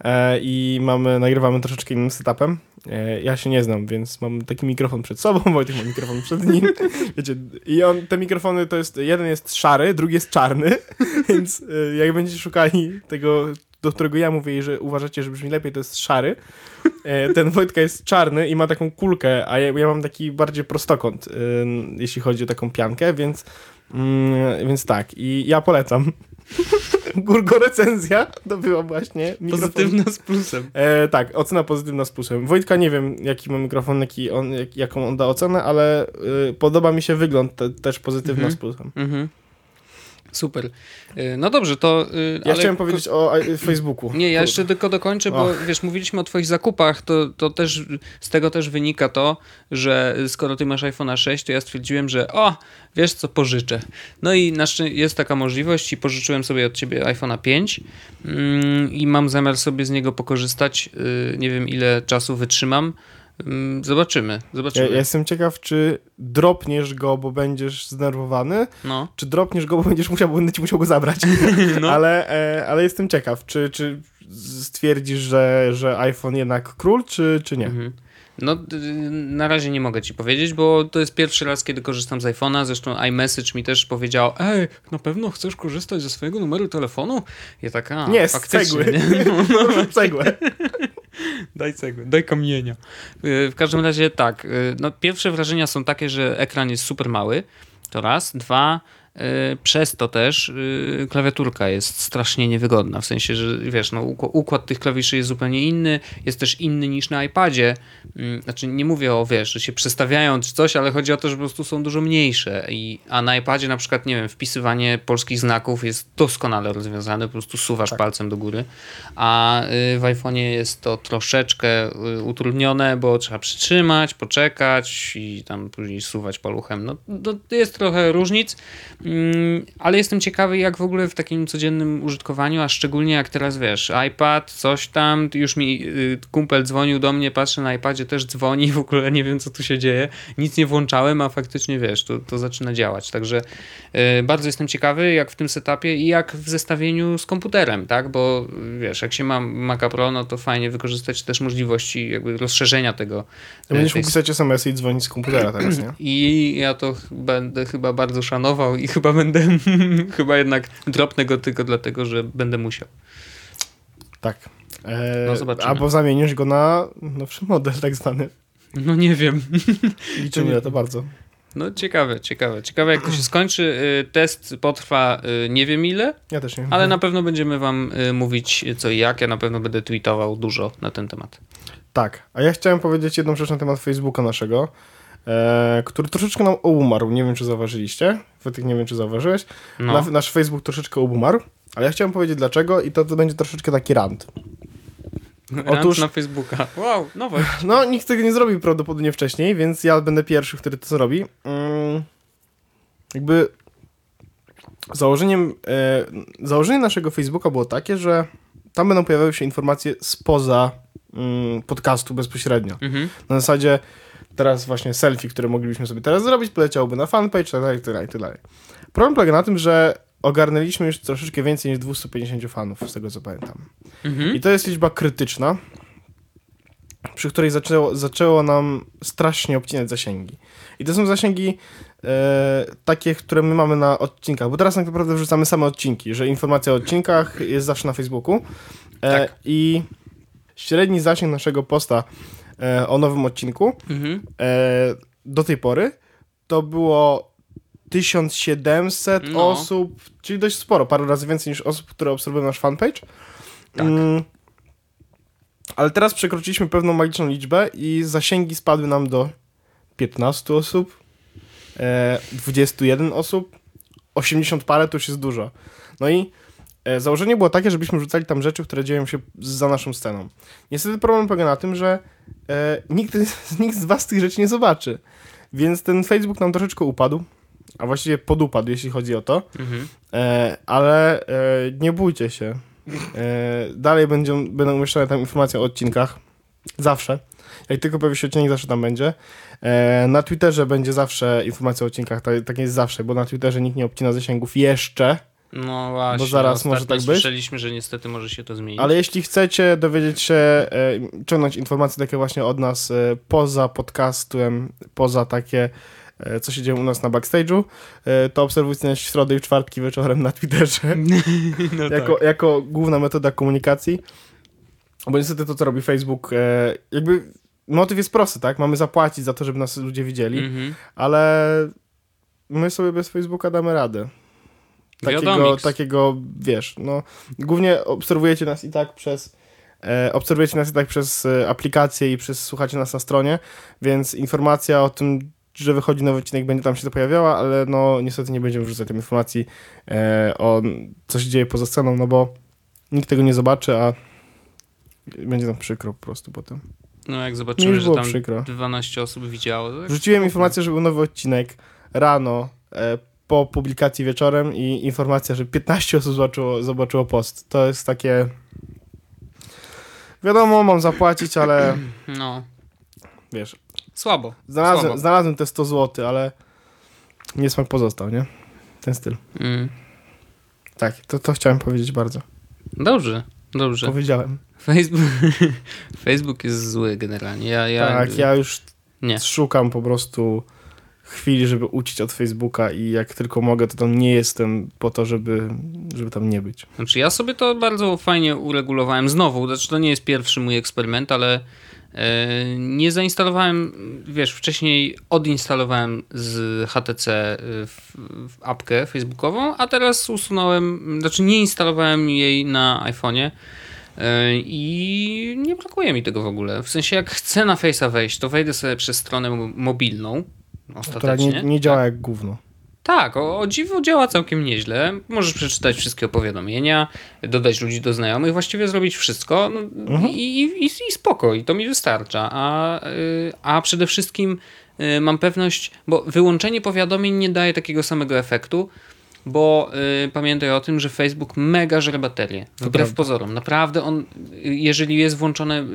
E, I mamy, nagrywamy troszeczkę innym setupem. E, ja się nie znam, więc mam taki mikrofon przed sobą, Wojtek ma mikrofon przed nim. Wiecie, i on, te mikrofony to jest, jeden jest szary, drugi jest czarny, więc e, jak będziecie szukali tego, do którego ja mówię i że uważacie, że brzmi lepiej, to jest szary. E, ten Wojtka jest czarny i ma taką kulkę, a ja, ja mam taki bardziej prostokąt, e, jeśli chodzi o taką piankę, więc Mm, więc tak, i ja polecam. Gurgo recenzja to była właśnie mikrofon. Pozytywna z plusem. E, tak, ocena pozytywna z plusem. Wojtka nie wiem, jaki ma mikrofon, jaki on, jak, jaką on da ocenę, ale y, podoba mi się wygląd te, też pozytywna Mhm. z plusem. Mhm. Super. E, No dobrze, to. e, Ja ale chciałem powiedzieć o e, Facebooku. Nie, ja jeszcze tylko dokończę, bo wiesz, mówiliśmy o twoich zakupach, to, to też z tego też wynika to, że skoro ty masz iPhone'a 6, to ja stwierdziłem, że o, wiesz co, pożyczę. No i jest taka możliwość i pożyczyłem sobie od ciebie iPhone'a 5 mm, i mam zamiar sobie z niego pokorzystać. Nie wiem ile czasu wytrzymam. Ym, Zobaczymy, Ja, zobaczymy. ja jestem ciekaw, czy dropniesz go, bo będziesz zdenerwowany, No, czy dropniesz go, bo będziesz musiał, bo będę ci musiał go zabrać. no. ale, e, ale jestem ciekaw, czy, czy stwierdzisz, że, że iPhone jednak król, czy, czy nie? Mhm. No, na razie nie mogę ci powiedzieć, bo to jest pierwszy raz, kiedy korzystam z iPhone'a. Zresztą iMessage mi też powiedział: Ej, na pewno chcesz korzystać ze swojego numeru telefonu? Ja tak, a, nie, faktycznie, cegły. nie? No, Proszę cegłę. daj cegły, daj kamienia. Y, W każdym razie tak, y, no, pierwsze wrażenia są takie, że ekran jest super mały. To raz. Dwa, przez to też y, klawiaturka jest strasznie niewygodna. W sensie, że wiesz, no, układ tych klawiszy jest zupełnie inny. Jest też inny niż na iPadzie. Mm, Znaczy, nie mówię o, wiesz, że się przestawiają czy coś, ale chodzi o to, że po prostu są dużo mniejsze. I, a na iPadzie na przykład, nie wiem, wpisywanie polskich znaków jest doskonale rozwiązane. Po prostu suwasz Tak. palcem do góry. A y, w iPhone'ie jest to troszeczkę y, utrudnione, bo trzeba przytrzymać, poczekać i tam później suwać paluchem. No, to jest trochę różnic. Mm, ale jestem ciekawy, jak w ogóle w takim codziennym użytkowaniu, a szczególnie jak teraz wiesz, iPad, coś tam, już mi y, kumpel dzwonił do mnie, patrzę na iPadzie, też dzwoni, w ogóle nie wiem, co tu się dzieje. Nic nie włączałem, a faktycznie wiesz, to, to zaczyna działać. Także y, bardzo jestem ciekawy, jak w tym setupie i jak w zestawieniu z komputerem, tak? Bo wiesz, jak się ma Maca Pro, no to fajnie wykorzystać też możliwości jakby rozszerzenia tego. To będziesz tej mógł pisać SMS-y i dzwonić z komputera teraz, nie? i ja to będę chyba bardzo szanował i chyba będę, chyba jednak dropnę go tylko dlatego, że będę musiał. Tak. E, No, zobaczymy. albo zamienisz go na nowszy model tak zwany. No nie wiem. Liczymy na to bardzo. No ciekawe, ciekawe. Ciekawe jak to się skończy. Y, Test potrwa y, nie wiem ile, Ja też nie. ale na pewno będziemy wam y, mówić co i jak. Ja na pewno będę tweetował dużo na ten temat. Tak, a ja chciałem powiedzieć jedną rzecz na temat Facebooka naszego, e, który troszeczkę nam umarł. Nie wiem, czy zauważyliście. Wojtek, nie wiem, czy zauważyłeś. No. Na, nasz Facebook troszeczkę umarł, ale ja chciałem powiedzieć dlaczego i to, to będzie troszeczkę taki rant. Rant otóż- na Facebooka. Wow, nowość. No, nikt tego nie zrobił prawdopodobnie wcześniej, więc ja będę pierwszy, który to zrobi. Mm, jakby założeniem, e, założenie naszego Facebooka było takie, że tam będą pojawiały się informacje spoza podcastu bezpośrednio. Mhm. Na zasadzie teraz właśnie selfie, które moglibyśmy sobie teraz zrobić, poleciałoby na fanpage, tak dalej, tak dalej, tak dalej. Problem polega na tym, że ogarnęliśmy już troszeczkę więcej niż 250 fanów, z tego co pamiętam. Mhm. I to jest liczba krytyczna, przy której zaczęło, zaczęło nam strasznie obcinać zasięgi. I to są zasięgi e, takie, które my mamy na odcinkach, bo teraz tak naprawdę wrzucamy same odcinki, że informacja o odcinkach jest zawsze na Facebooku. E, Tak. I średni zasięg naszego posta e, o nowym odcinku Mhm. e, do tej pory to było 1700 No. osób, czyli dość sporo, parę razy więcej niż osób, które obserwują nasz fanpage. Tak. Mm, ale teraz przekroczyliśmy pewną magiczną liczbę i zasięgi spadły nam do 15 osób, e, 21 osób, 80 parę to już jest dużo. No i założenie było takie, żebyśmy rzucali tam rzeczy, które dzieją się za naszą sceną. Niestety problem polega na tym, że e, nikt, nikt z was tych rzeczy nie zobaczy. Więc ten Facebook nam troszeczkę upadł, a właściwie podupadł, jeśli chodzi o to. Mhm. E, ale e, nie bójcie się. E, dalej będą, będą umieszczone tam informacje o odcinkach. Zawsze. Jak tylko pojawi się odcinek, zawsze tam będzie. E, na Twitterze będzie zawsze informacja o odcinkach. Tak, tak jest zawsze, bo na Twitterze nikt nie obcina zasięgów jeszcze. No właśnie. Bo zaraz może tak być. Słyszeliśmy, że niestety może się to zmienić. Ale jeśli chcecie dowiedzieć się, e, ciągnąć informacje takie właśnie od nas e, poza podcastem, poza takie, e, co się dzieje u nas na backstage'u, e, to obserwujcie nas w środę i w czwartki wieczorem na Twitterze. no jako, jako główna metoda komunikacji. Bo niestety to, co robi Facebook, e, jakby motyw jest prosty, tak? Mamy zapłacić za to, żeby nas ludzie widzieli, Mhm. ale my sobie bez Facebooka damy radę. Takiego, takiego, wiesz, no, głównie obserwujecie nas i tak przez e, obserwujecie nas i tak przez e, aplikację i przez słuchacie nas na stronie, więc informacja o tym, że wychodzi nowy odcinek, będzie tam się to pojawiała, ale no niestety nie będziemy wrzucać tam informacji e, o co się dzieje poza sceną, no bo nikt tego nie zobaczy, a będzie nam przykro po prostu potem. No jak zobaczymy, że tam przykro. 12 osób widziało. tak Wrzuciłem informację, że był nowy odcinek rano e, po publikacji wieczorem i informacja, że 15 osób zobaczyło, zobaczyło post. To jest takie... Wiadomo, mam zapłacić, ale No, wiesz, słabo. znalazłem, Słabo. znalazłem te 100 zł, ale niesmak pozostał, nie? Ten styl. Mm. Tak, to, to chciałem powiedzieć bardzo. Dobrze, dobrze. Powiedziałem. Facebook, Facebook jest zły generalnie. Ja, ja, tak, ja już Nie. szukam po prostu chwili, żeby ucić od Facebooka i jak tylko mogę, to tam nie jestem po to, żeby, żeby tam nie być. Znaczy ja sobie to bardzo fajnie uregulowałem znowu, znaczy to nie jest pierwszy mój eksperyment, ale e, nie zainstalowałem, wiesz, wcześniej odinstalowałem z HTC w, w apkę facebookową, a teraz usunąłem, znaczy nie instalowałem jej na iPhone'ie e, i nie brakuje mi tego w ogóle. W sensie jak chcę na Face'a wejść, to wejdę sobie przez stronę mo- mobilną Która ostatecznie. nie, nie działa jak gówno. Tak, o, o dziwo działa całkiem nieźle. Możesz przeczytać wszystkie opowiadomienia, dodać ludzi do znajomych, właściwie zrobić wszystko no, Mhm. i, i, i, i spoko, i to mi wystarcza. A, y, a przede wszystkim y, mam pewność, bo wyłączenie powiadomień nie daje takiego samego efektu. Bo y, pamiętaj o tym, że Facebook mega żre baterię. Wbrew prawda. pozorom. Naprawdę on, jeżeli jest włączone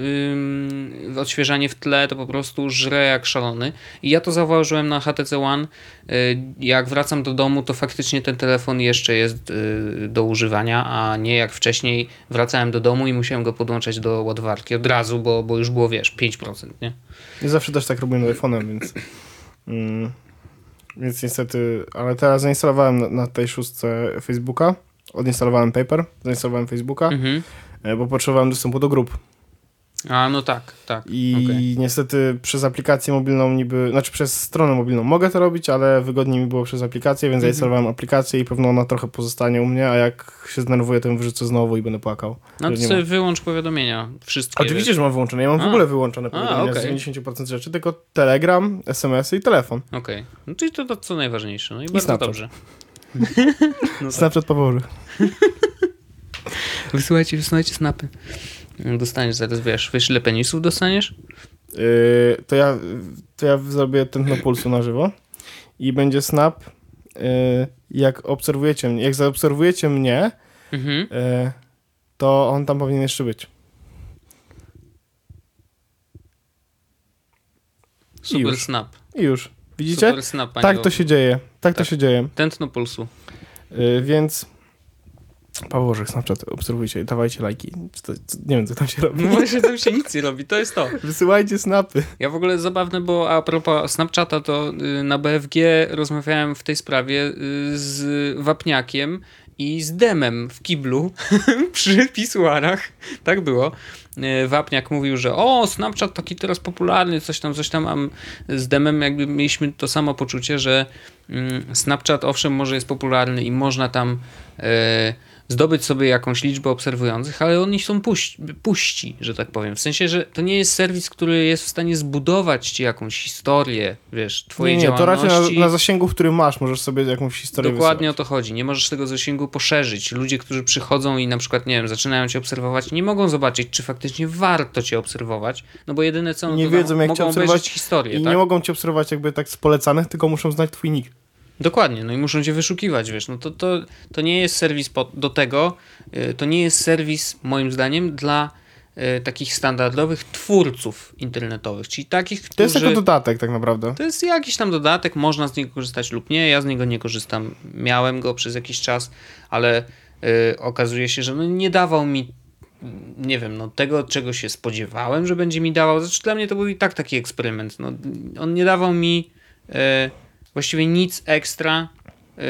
y, odświeżanie w tle, to po prostu żre jak szalony. I ja to zauważyłem na HTC One. Y, jak wracam do domu, to faktycznie ten telefon jeszcze jest y, do używania, a nie jak wcześniej wracałem do domu i musiałem go podłączać do ładowarki od razu, bo, bo już było, wiesz, 5%, nie? Ja zawsze też tak robiłem z iPhone'em, więc... Mm, więc niestety... Ale teraz zainstalowałem na, na tej szóstce Facebooka. Odinstalowałem Paper, zainstalowałem Facebooka, Mhm. e, bo potrzebowałem dostępu do grup. A, no tak, tak. I okej. niestety przez aplikację mobilną niby, znaczy przez stronę mobilną mogę to robić, ale wygodniej mi było przez aplikację, więc Mhm. zainstalowałem aplikację i pewno ona trochę pozostanie u mnie, a jak się zdenerwuję, to ją wyrzucę znowu i będę płakał. No to sobie ma. wyłącz powiadomienia. Wszystkie. Oczywiście, że mam wyłączone. Ja mam w A. ogóle wyłączone A, powiadomienia okej. z 90% rzeczy, tylko Telegram, SMS-y y i telefon. Okej. No czyli to, to co najważniejsze. No i, bardzo Snapchat. dobrze. No tak. Snapchat Paworzy. Wysyłajcie, wysyłajcie snapy. Dostaniesz zaraz, wiesz, wiesz ile penisów dostaniesz? Yy, to, ja, to ja zrobię tętno pulsu na żywo i będzie snap. Yy, jak obserwujecie mnie, jak zaobserwujecie mnie, Mhm. yy, to on tam powinien jeszcze być. Super już. snap. I już. Widzicie? Super snap, tak to się dzieje. Tak, to Tak. się dzieje. Tętno pulsu. Yy, więc Paweł Orzech, Snapchat, obserwujcie, dawajcie lajki. To, nie wiem, co tam się robi. No właśnie tam się nic nie robi, to jest to. Wysyłajcie snapy. Ja w ogóle zabawne, bo a propos Snapchata, to y, na BFG rozmawiałem w tej sprawie y, z Wapniakiem i z Demem w kiblu przy pisuarach. Tak było. Y, Wapniak mówił, że o, Snapchat taki teraz popularny, coś tam, coś tam. A z Demem jakby mieliśmy to samo poczucie, że mm, Snapchat owszem może jest popularny i można tam e, zdobyć sobie jakąś liczbę obserwujących, ale oni są puści, puści, że tak powiem. W sensie, że to nie jest serwis, który jest w stanie zbudować ci jakąś historię, wiesz, twojej Nie, nie, to raczej działalności. na, na zasięgu, który masz, możesz sobie jakąś historię Dokładnie wysyłać. o to chodzi. Nie możesz tego zasięgu poszerzyć. Ludzie, którzy przychodzą i na przykład, nie wiem, zaczynają cię obserwować, nie mogą zobaczyć, czy faktycznie warto cię obserwować, no bo jedyne co, Nie wiedzą, jak cię mogą obserwować obejrzeć historię, I tak? nie mogą cię obserwować jakby tak z polecanych, tylko muszą znać twój nick. Dokładnie, no i muszą cię wyszukiwać, wiesz, no to, to, to nie jest serwis po, do tego, y, to nie jest serwis, moim zdaniem, dla y, takich standardowych twórców internetowych, czyli takich, którzy... To jest jako dodatek tak naprawdę. To jest jakiś tam dodatek, można z niego korzystać lub nie. Ja z niego nie korzystam. Miałem go przez jakiś czas, ale y, okazuje się, że no nie dawał mi, nie wiem, no tego, czego się spodziewałem, że będzie mi dawał. Znaczy, dla mnie to był i tak taki eksperyment. No, on nie dawał mi y, właściwie nic ekstra. y,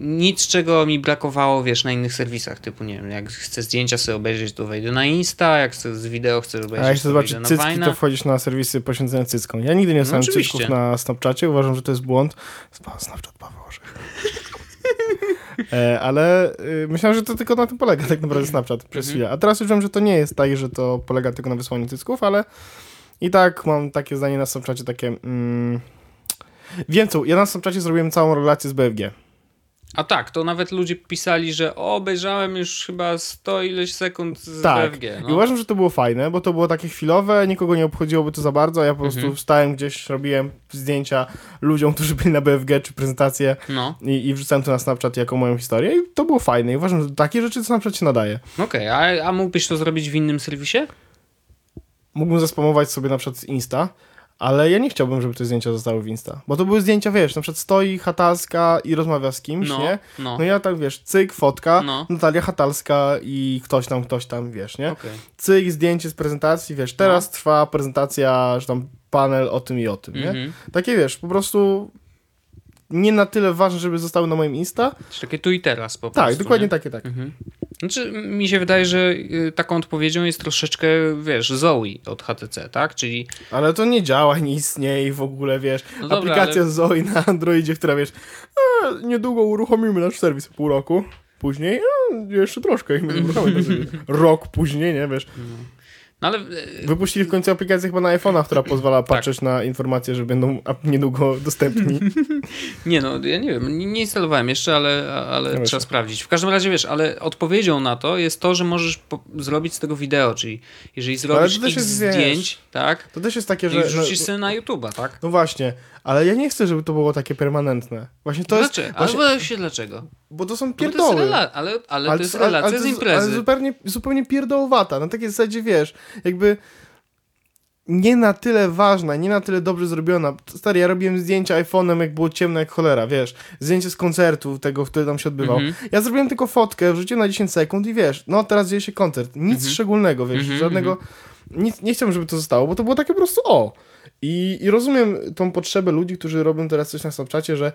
Nic, czego mi brakowało, wiesz, na innych serwisach, typu, nie wiem, jak chcę zdjęcia sobie obejrzeć, to wejdę na Insta, jak chcę z wideo chcę obejrzeć, A jak to zobaczyć cycki, to wchodzisz na serwisy poświęcone cyckom. Ja nigdy nie dostałem No cycków na Snapchacie, uważam, że to jest błąd. Snapchat Paweł Orzech. ale y, myślałem, że to tylko na tym polega tak naprawdę Snapchat przez Mhm. chwilę. A teraz już wiem, że to nie jest tak, że to polega tylko na wysłaniu cycków, ale i tak mam takie zdanie na Snapchacie takie... Mm, wiem co, ja na Snapchacie zrobiłem całą relację z BFG. A tak, to nawet ludzie pisali, że o, obejrzałem już chyba 100 ileś sekund z Tak. BFG. I No. uważam, że to było fajne, bo to było takie chwilowe, nikogo nie obchodziłoby to za bardzo, ja po prostu Mhm. wstałem gdzieś, robiłem zdjęcia ludziom, którzy byli na BFG czy prezentację no. i, i wrzucałem to na Snapchat jako moją historię i to było fajne i uważam, że takie rzeczy Snapchat się nadaje. Okej, a, a mógłbyś to zrobić w innym serwisie? Mógłbym zaspamować sobie na przykład z Insta, ale ja nie chciałbym, żeby te zdjęcia zostały w Insta, bo to były zdjęcia, wiesz, na przykład stoi Hatalska i rozmawia z kimś, No, nie? no. No ja tak, wiesz, cyk, fotka, No. Natalia Hatalska i ktoś tam, ktoś tam, wiesz, nie? Okej. cyk, zdjęcie z prezentacji, wiesz, teraz No. trwa prezentacja, że tam panel o tym i o tym, nie? Mhm. Takie, wiesz, po prostu nie na tyle ważne, żeby zostały na moim Insta. Takie tu i teraz po Tak, prostu. dokładnie nie? takie, tak. Mhm. Znaczy, mi się wydaje, że y, taką odpowiedzią jest troszeczkę, wiesz, Zoe od HTC, tak? Czyli Ale to nie działa, nie istnieje i w ogóle, wiesz, No dobra, aplikacja ale- Zoe na Androidzie, która, wiesz, e, niedługo uruchomimy nasz serwis, pół roku. Później, e, jeszcze troszkę i my uruchomimy. Rok później, nie, wiesz. No ale e, Wypuścili w końcu aplikację chyba na iPhone'a, która pozwala patrzeć na informacje, że będą niedługo dostępni. nie no, ja nie wiem, nie, instalowałem jeszcze, ale, ale No trzeba właśnie. sprawdzić. W każdym razie wiesz, ale odpowiedzią na to jest to, że możesz zrobić z tego wideo, czyli jeżeli zrobisz x jest, wiesz, zdjęć, tak, To też jest takie, i że... wrzucisz no, sobie na YouTube'a, tak? no właśnie, ale ja nie chcę, żeby to było takie permanentne. Właśnie to jest... Dlaczego? Właśnie, Ale się dlaczego? bo to są Bo to pierdoły. rela- ale, ale, to jest ale- relacja ale to z jest- imprezy. Ale zupełnie, zupełnie pierdołowata. Na takiej zasadzie, wiesz, jakby nie na tyle ważna, nie na tyle dobrze zrobiona. Stary, ja robiłem zdjęcia iPhone'em, jak było ciemno jak cholera, wiesz. Zdjęcie z koncertu, tego, który tam się odbywał. Mhm. Ja zrobiłem tylko fotkę, wrzuciłem na 10 sekund i wiesz, no teraz dzieje się koncert. Nic Mhm. szczególnego, wiesz, Mhm, żadnego... Nic, nie chciałbym, żeby to zostało, bo to było takie po prostu o. I, I rozumiem tą potrzebę ludzi, którzy robią teraz coś na Snapchacie, że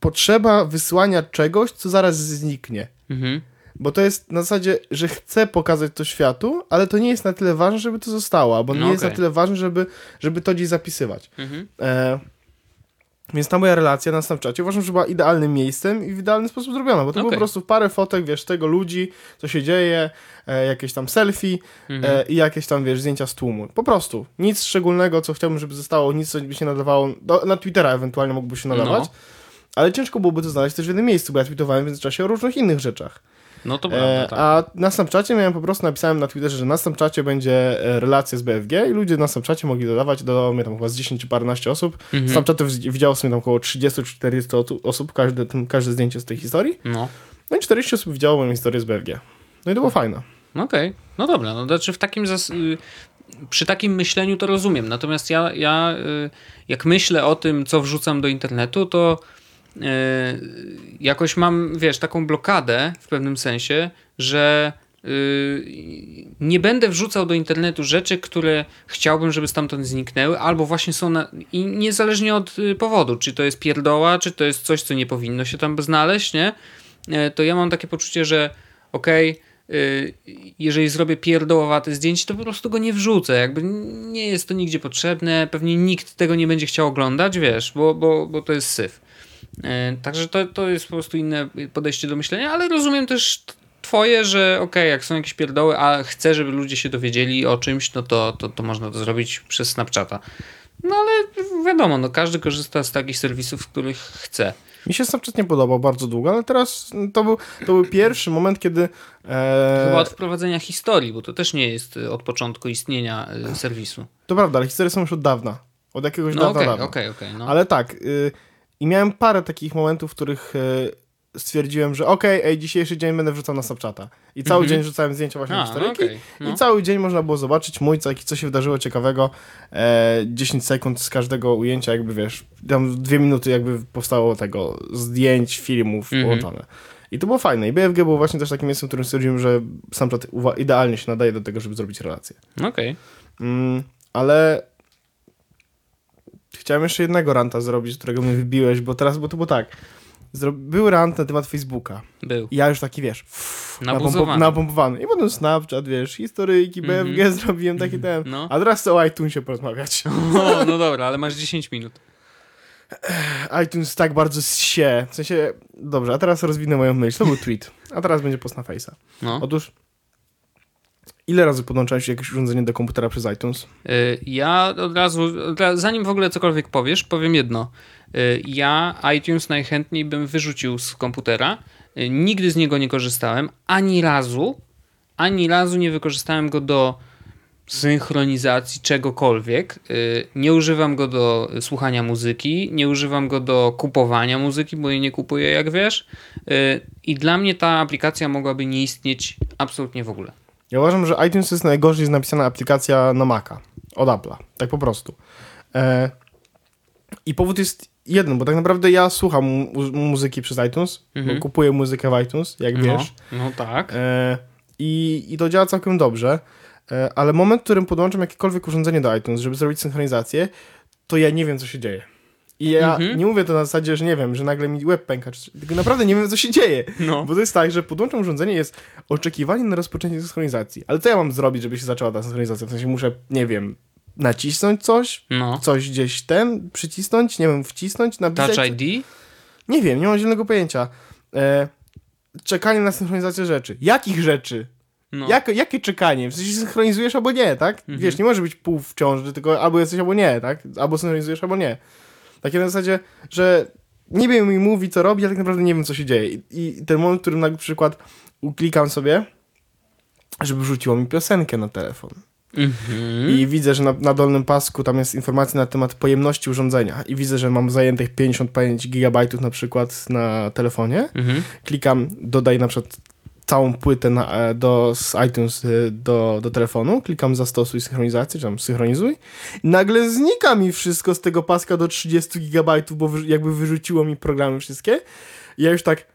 potrzeba wysłania czegoś, co zaraz zniknie. Mhm. Bo to jest na zasadzie, że chcę pokazać to światu, ale to nie jest na tyle ważne, żeby to zostało, albo nie No jest na tyle ważne, żeby, żeby to gdzieś zapisywać. Mhm. E, więc ta moja relacja na Snapchacie uważam, że była idealnym miejscem i w idealny sposób zrobiona, bo to było Okej. po prostu parę fotek, wiesz, tego ludzi, co się dzieje, e, jakieś tam selfie Mhm. e, i jakieś tam, wiesz, zdjęcia z tłumu. Po prostu. Nic szczególnego, co chciałbym, żeby zostało, nic, co by się nadawało, do, na Twittera ewentualnie mógłby się nadawać, No. ale ciężko byłoby to znaleźć też w jednym miejscu, bo ja tweetowałem w międzyczasie o różnych innych rzeczach. No to E, prawda, tak. A na Snapchacie miałem po prostu, napisałem na Twitterze, że na Snapchacie będzie e, relacja z BFG i ludzie na Snapchacie mogli dodawać, dodało mnie tam chyba z 10 czy paręnaście osób. Mhm. Snapchatów z- widziało sobie tam około 30 czy 40 osu- osób, każde, każde zdjęcie z tej historii. No. No i 40 osób widziało moją historię z BFG. No i to było fajne. Okej, no dobra, no znaczy w takim zas- y, przy takim myśleniu to rozumiem, natomiast ja, ja y, jak myślę o tym, co wrzucam do internetu, to jakoś mam, wiesz, taką blokadę w pewnym sensie, że y, nie będę wrzucał do internetu rzeczy, które chciałbym, żeby stamtąd zniknęły, albo właśnie są na, i niezależnie od y, powodu, czy to jest pierdoła, czy to jest coś, co nie powinno się tam znaleźć, nie? E, to ja mam takie poczucie, że okej, y, jeżeli zrobię pierdołowate zdjęcie, to po prostu go nie wrzucę. Jakby nie jest to nigdzie potrzebne, pewnie nikt tego nie będzie chciał oglądać, wiesz, bo, bo, bo to jest syf. E, Także to, to jest po prostu inne podejście do myślenia, ale rozumiem też twoje, że okej, jak są jakieś pierdoły, a chcę, żeby ludzie się dowiedzieli o czymś, no to, to, to można to zrobić przez Snapchata. No ale wiadomo, no każdy korzysta z takich serwisów, których chce. Mi się Snapchat nie podobał bardzo długo, ale teraz to był, to był pierwszy moment, kiedy... E, Chyba od wprowadzenia historii, bo to też nie jest od początku istnienia y, serwisu. To prawda, ale historie są już od dawna. Od jakiegoś No dawna, okej, dawna. okej, okej. no. Ale tak, y, i miałem parę takich momentów, w których y, stwierdziłem, że okej, ej, dzisiejszy dzień będę wrzucał na Snapchata. I cały Mhm. dzień rzucałem zdjęcia właśnie A, historyjki. okej, no. I cały dzień można było zobaczyć mój, co, co się wydarzyło ciekawego. E, 10 sekund z każdego ujęcia, jakby wiesz, tam dwie minuty jakby powstało tego zdjęć, filmów Mhm. połączone. I to było fajne. I BFG było właśnie też takim miejscem, w którym stwierdziłem, że Snapchat idealnie się nadaje do tego, żeby zrobić relację. Okej. Mm, ale chciałem jeszcze jednego ranta zrobić, którego mnie wybiłeś, bo teraz, bo to było tak. Zro... Był rant na temat Facebooka. Był. I ja już taki, wiesz, Nabuzowany. napompowany. I potem Snapchat, wiesz, historyjki, Mhm. BFG zrobiłem taki ten. No. A teraz chcę o iTunesie porozmawiać. O, no dobra, ale masz 10 minut. iTunes tak bardzo się. W sensie, dobrze, a teraz rozwinę moją myśl. To był tweet. A teraz będzie post na Face'a. No. Otóż, ile razy podłączałeś jakieś urządzenie do komputera przez iTunes? Y, Ja od razu, zanim w ogóle cokolwiek powiesz, powiem jedno. Y, Ja iTunes najchętniej bym wyrzucił z komputera. Y, Nigdy z niego nie korzystałem. Ani razu, ani razu nie wykorzystałem go do synchronizacji czegokolwiek. Nie używam go do słuchania muzyki, nie używam go do kupowania muzyki, bo jej nie kupuję, jak wiesz. I dla mnie ta aplikacja mogłaby nie istnieć absolutnie w ogóle. Ja uważam, że iTunes jest najgorzej napisana aplikacja na Maca od Apple'a. Tak po prostu. E, I powód jest jeden, bo tak naprawdę ja słucham mu- muzyki przez iTunes, Mhm. bo kupuję muzykę w iTunes, jak No, wiesz. no tak. E, i, I to działa całkiem dobrze. E, ale moment, w którym podłączam jakiekolwiek urządzenie do iTunes, żeby zrobić synchronizację, to ja nie wiem, co się dzieje. I ja Mhm. nie mówię to na zasadzie, że nie wiem, że nagle mi web pęka, tylko naprawdę nie wiem, co się dzieje. No. Bo to jest tak, że podłączam urządzenie, jest oczekiwanie na rozpoczęcie synchronizacji. Ale co ja mam zrobić, żeby się zaczęła ta synchronizacja? W sensie muszę, nie wiem, nacisnąć coś, No. coś gdzieś ten, przycisnąć, nie wiem, wcisnąć, napisać. Touch ID? Nie wiem, nie mam zielonego pojęcia. E, czekanie na synchronizację rzeczy. Jakich rzeczy? No. Jak, jakie czekanie? W sensie synchronizujesz albo nie, tak? Mhm. Wiesz, nie może być pół w ciąży, tylko albo jesteś, albo nie, tak? Albo synchronizujesz, albo nie. Takie na zasadzie, że nie wiem mi mówi, co robi, a tak naprawdę nie wiem, co się dzieje. I, i ten moment, w którym na przykład uklikam sobie, żeby wrzuciło mi piosenkę na telefon. Mhm. I widzę, że na, na dolnym pasku tam jest informacja na temat pojemności urządzenia. I widzę, że mam zajętych 55 GB na przykład na telefonie. Mhm. Klikam, dodaj na przykład całą płytę na, e, do, z iTunes e, do, do telefonu, klikam zastosuj synchronizację, czy tam synchronizuj. Nagle znika mi wszystko z tego paska do 30 GB, bo wy, jakby wyrzuciło mi programy wszystkie. I ja już tak.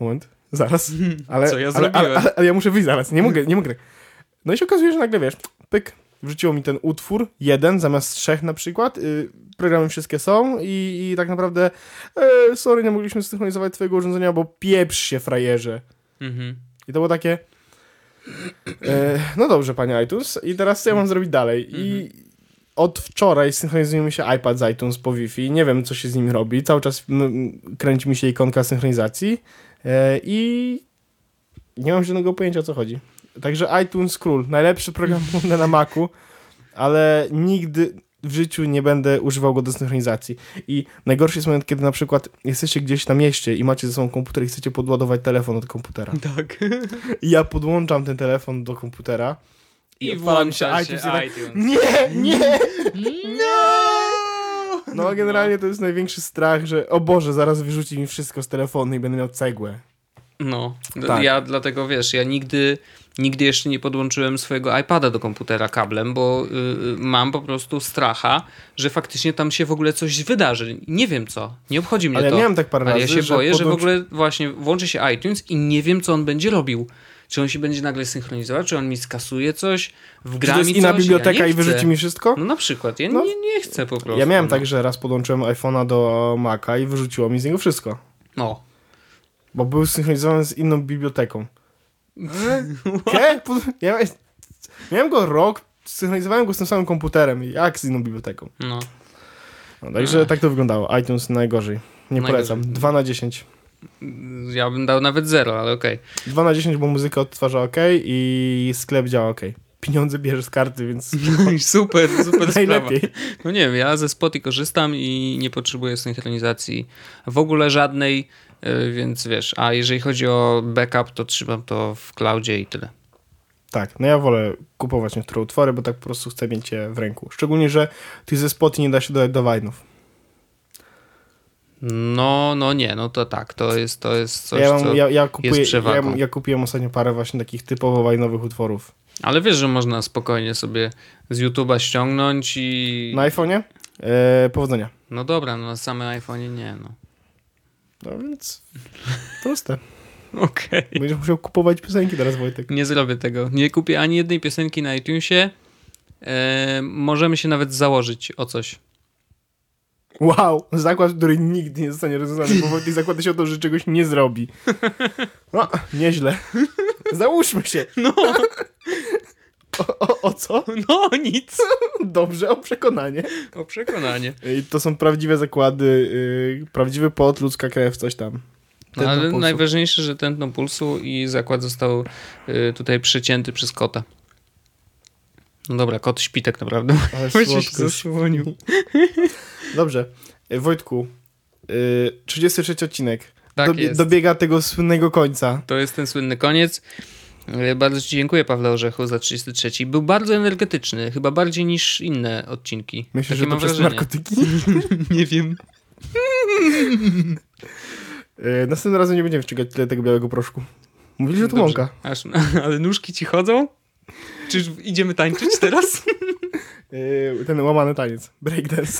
Moment, zaraz. Ale, Co ja ale, ale, ale, ale ja muszę wyjść zaraz, nie mogę, nie mogę. No i się okazuje, że nagle wiesz, pyk, wrzuciło mi ten utwór, jeden zamiast trzech na przykład. Y, programy wszystkie są i, i tak naprawdę e, sorry, nie mogliśmy synchronizować twojego urządzenia, bo pieprz się frajerze. Mhm. I to było takie. E, no dobrze, panie iTunes. I teraz co ja mam zrobić dalej? I od wczoraj synchronizuje mi się iPad z iTunes po Wi-Fi. Nie wiem, co się z nim robi. Cały czas kręci mi się ikonka synchronizacji. E, I nie mam żadnego pojęcia, o co chodzi. Także iTunes Król. Najlepszy program na Macu, ale nigdy w życiu nie będę używał go do synchronizacji. I najgorszy jest moment, kiedy na przykład jesteście gdzieś na mieście i macie ze sobą komputer i chcecie podładować telefon od komputera. Tak. I ja podłączam ten telefon do komputera. I się włącza się iTunes i tak- iTunes. Nie, nie! No! No generalnie to jest największy strach, że o Boże, zaraz wyrzuci mi wszystko z telefonu i będę miał cegłę. No, Tak. ja dlatego wiesz, ja nigdy, nigdy jeszcze nie podłączyłem swojego iPada do komputera kablem, bo y, y, mam po prostu stracha, że faktycznie tam się w ogóle coś wydarzy. Nie wiem co, nie obchodzi mnie Ale ja to. miałem tak parę Ale razy, ja się że boję, że w ogóle właśnie włączy się iTunes i nie wiem, co on będzie robił. Czy on się będzie nagle synchronizował, czy on mi skasuje coś, wgra mi inna coś? biblioteka ja i wyrzuci mi wszystko? No na przykład, ja No. nie, nie chcę po prostu. Ja miałem no. tak, że raz podłączyłem iPhone'a do Maca i wyrzuciło mi z niego wszystko. No. Bo był synchronizowany z inną biblioteką. Nie? Po- Ja miałem go rok, synchronizowałem go z tym samym komputerem. Jak z inną biblioteką? No. No, także Ech. tak to wyglądało. iTunes najgorzej. Nie Najgorzej. polecam. 2 na 10. Ja bym dał nawet zero, ale okej. 2 na 10, bo muzyka odtwarza ok i sklep działa ok. Pieniądze bierzesz z karty, więc super, super sprawa. najlepiej. No nie wiem, ja ze Spotify korzystam i nie potrzebuję synchronizacji w ogóle żadnej, więc wiesz, a jeżeli chodzi o backup, to trzymam to w cloudzie i tyle. Tak, no ja wolę kupować niektóre utwory, bo tak po prostu chcę mieć je w ręku. Szczególnie, że tych ze Spotify nie da się dodać do Wine'ów. No, no nie, no to tak, to jest, to jest coś, Ja, mam, co... ja, ja, kupuję, ja, przewagą. ja kupiłem ostatnio parę właśnie takich typowo Wine'owych utworów. Ale wiesz, że można spokojnie sobie z YouTube'a ściągnąć i... Na iPhone'ie? E, powodzenia. No dobra, no na samym iPhone'ie nie, no. No więc proste. Okej. Będziesz musiał kupować piosenki teraz, Wojtek. Nie zrobię tego. Nie kupię ani jednej piosenki na iTunesie. E, możemy się nawet założyć o coś. Wow, zakład, który nigdy nie zostanie rozwiązany, bo Wojtek zakłada się o to, że czegoś nie zrobi. No, nieźle. Załóżmy się. No, O, o, o co? no nic. Dobrze, o przekonanie. O przekonanie. I to są prawdziwe zakłady, yy, prawdziwy pot, ludzka krew, coś tam. No, ale pulsu. najważniejsze, że tętno pulsu i zakład został y, tutaj przycięty przez kota. No dobra, kot śpi tak naprawdę. Ale się zasłonił. Dobrze. Wojtku, yy, 33 odcinek. Tak Dobie- jest. Dobiega tego słynnego końca. To jest ten słynny koniec. Y, Bardzo Ci dziękuję, Pawle Orzechu, za 33. Był bardzo energetyczny, chyba bardziej niż inne odcinki. Myślę, Takie że to przez wrażenie. narkotyki. Nie wiem. Yy, następnym razem nie będziemy wciągać tyle tego białego proszku. Mówili, że to Dobrze. mąka. Aż, ale nóżki ci chodzą? Czy już idziemy tańczyć teraz? Yy, ten łamany taniec. Breakdance.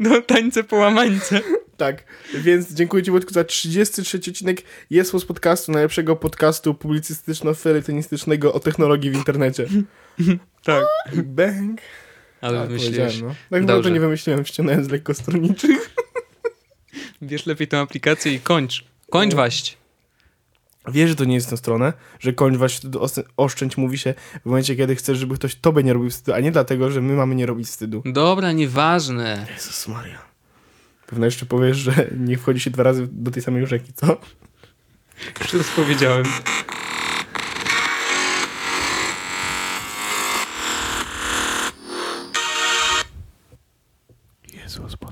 No, tańce połamańce. tak, więc dziękuję Ci Wojtku za 33 odcinek Jest z podcastu, najlepszego podcastu publicystyczno-felitonistycznego o technologii w internecie. Tak. Bang. Ale Tak, wymyśliłeś. powiedziałem, no. Tak naprawdę Dobrze. nie wymyśliłem, ściągnąłem z lekko stronniczych. Bierz lepiej tę aplikację i kończ. Kończ No. waść. Wiesz, że to nie jest na stronę, że koń właśnie oszczędź mówi się w momencie, kiedy chcesz, żeby ktoś tobie nie robił wstydu, a nie dlatego, że my mamy nie robić wstydu. Dobra, nieważne. Jezus Maria. Pewno jeszcze powiesz, że nie wchodzi się dwa razy do tej samej rzeki, co? Już teraz powiedziałem. Jezus Maria.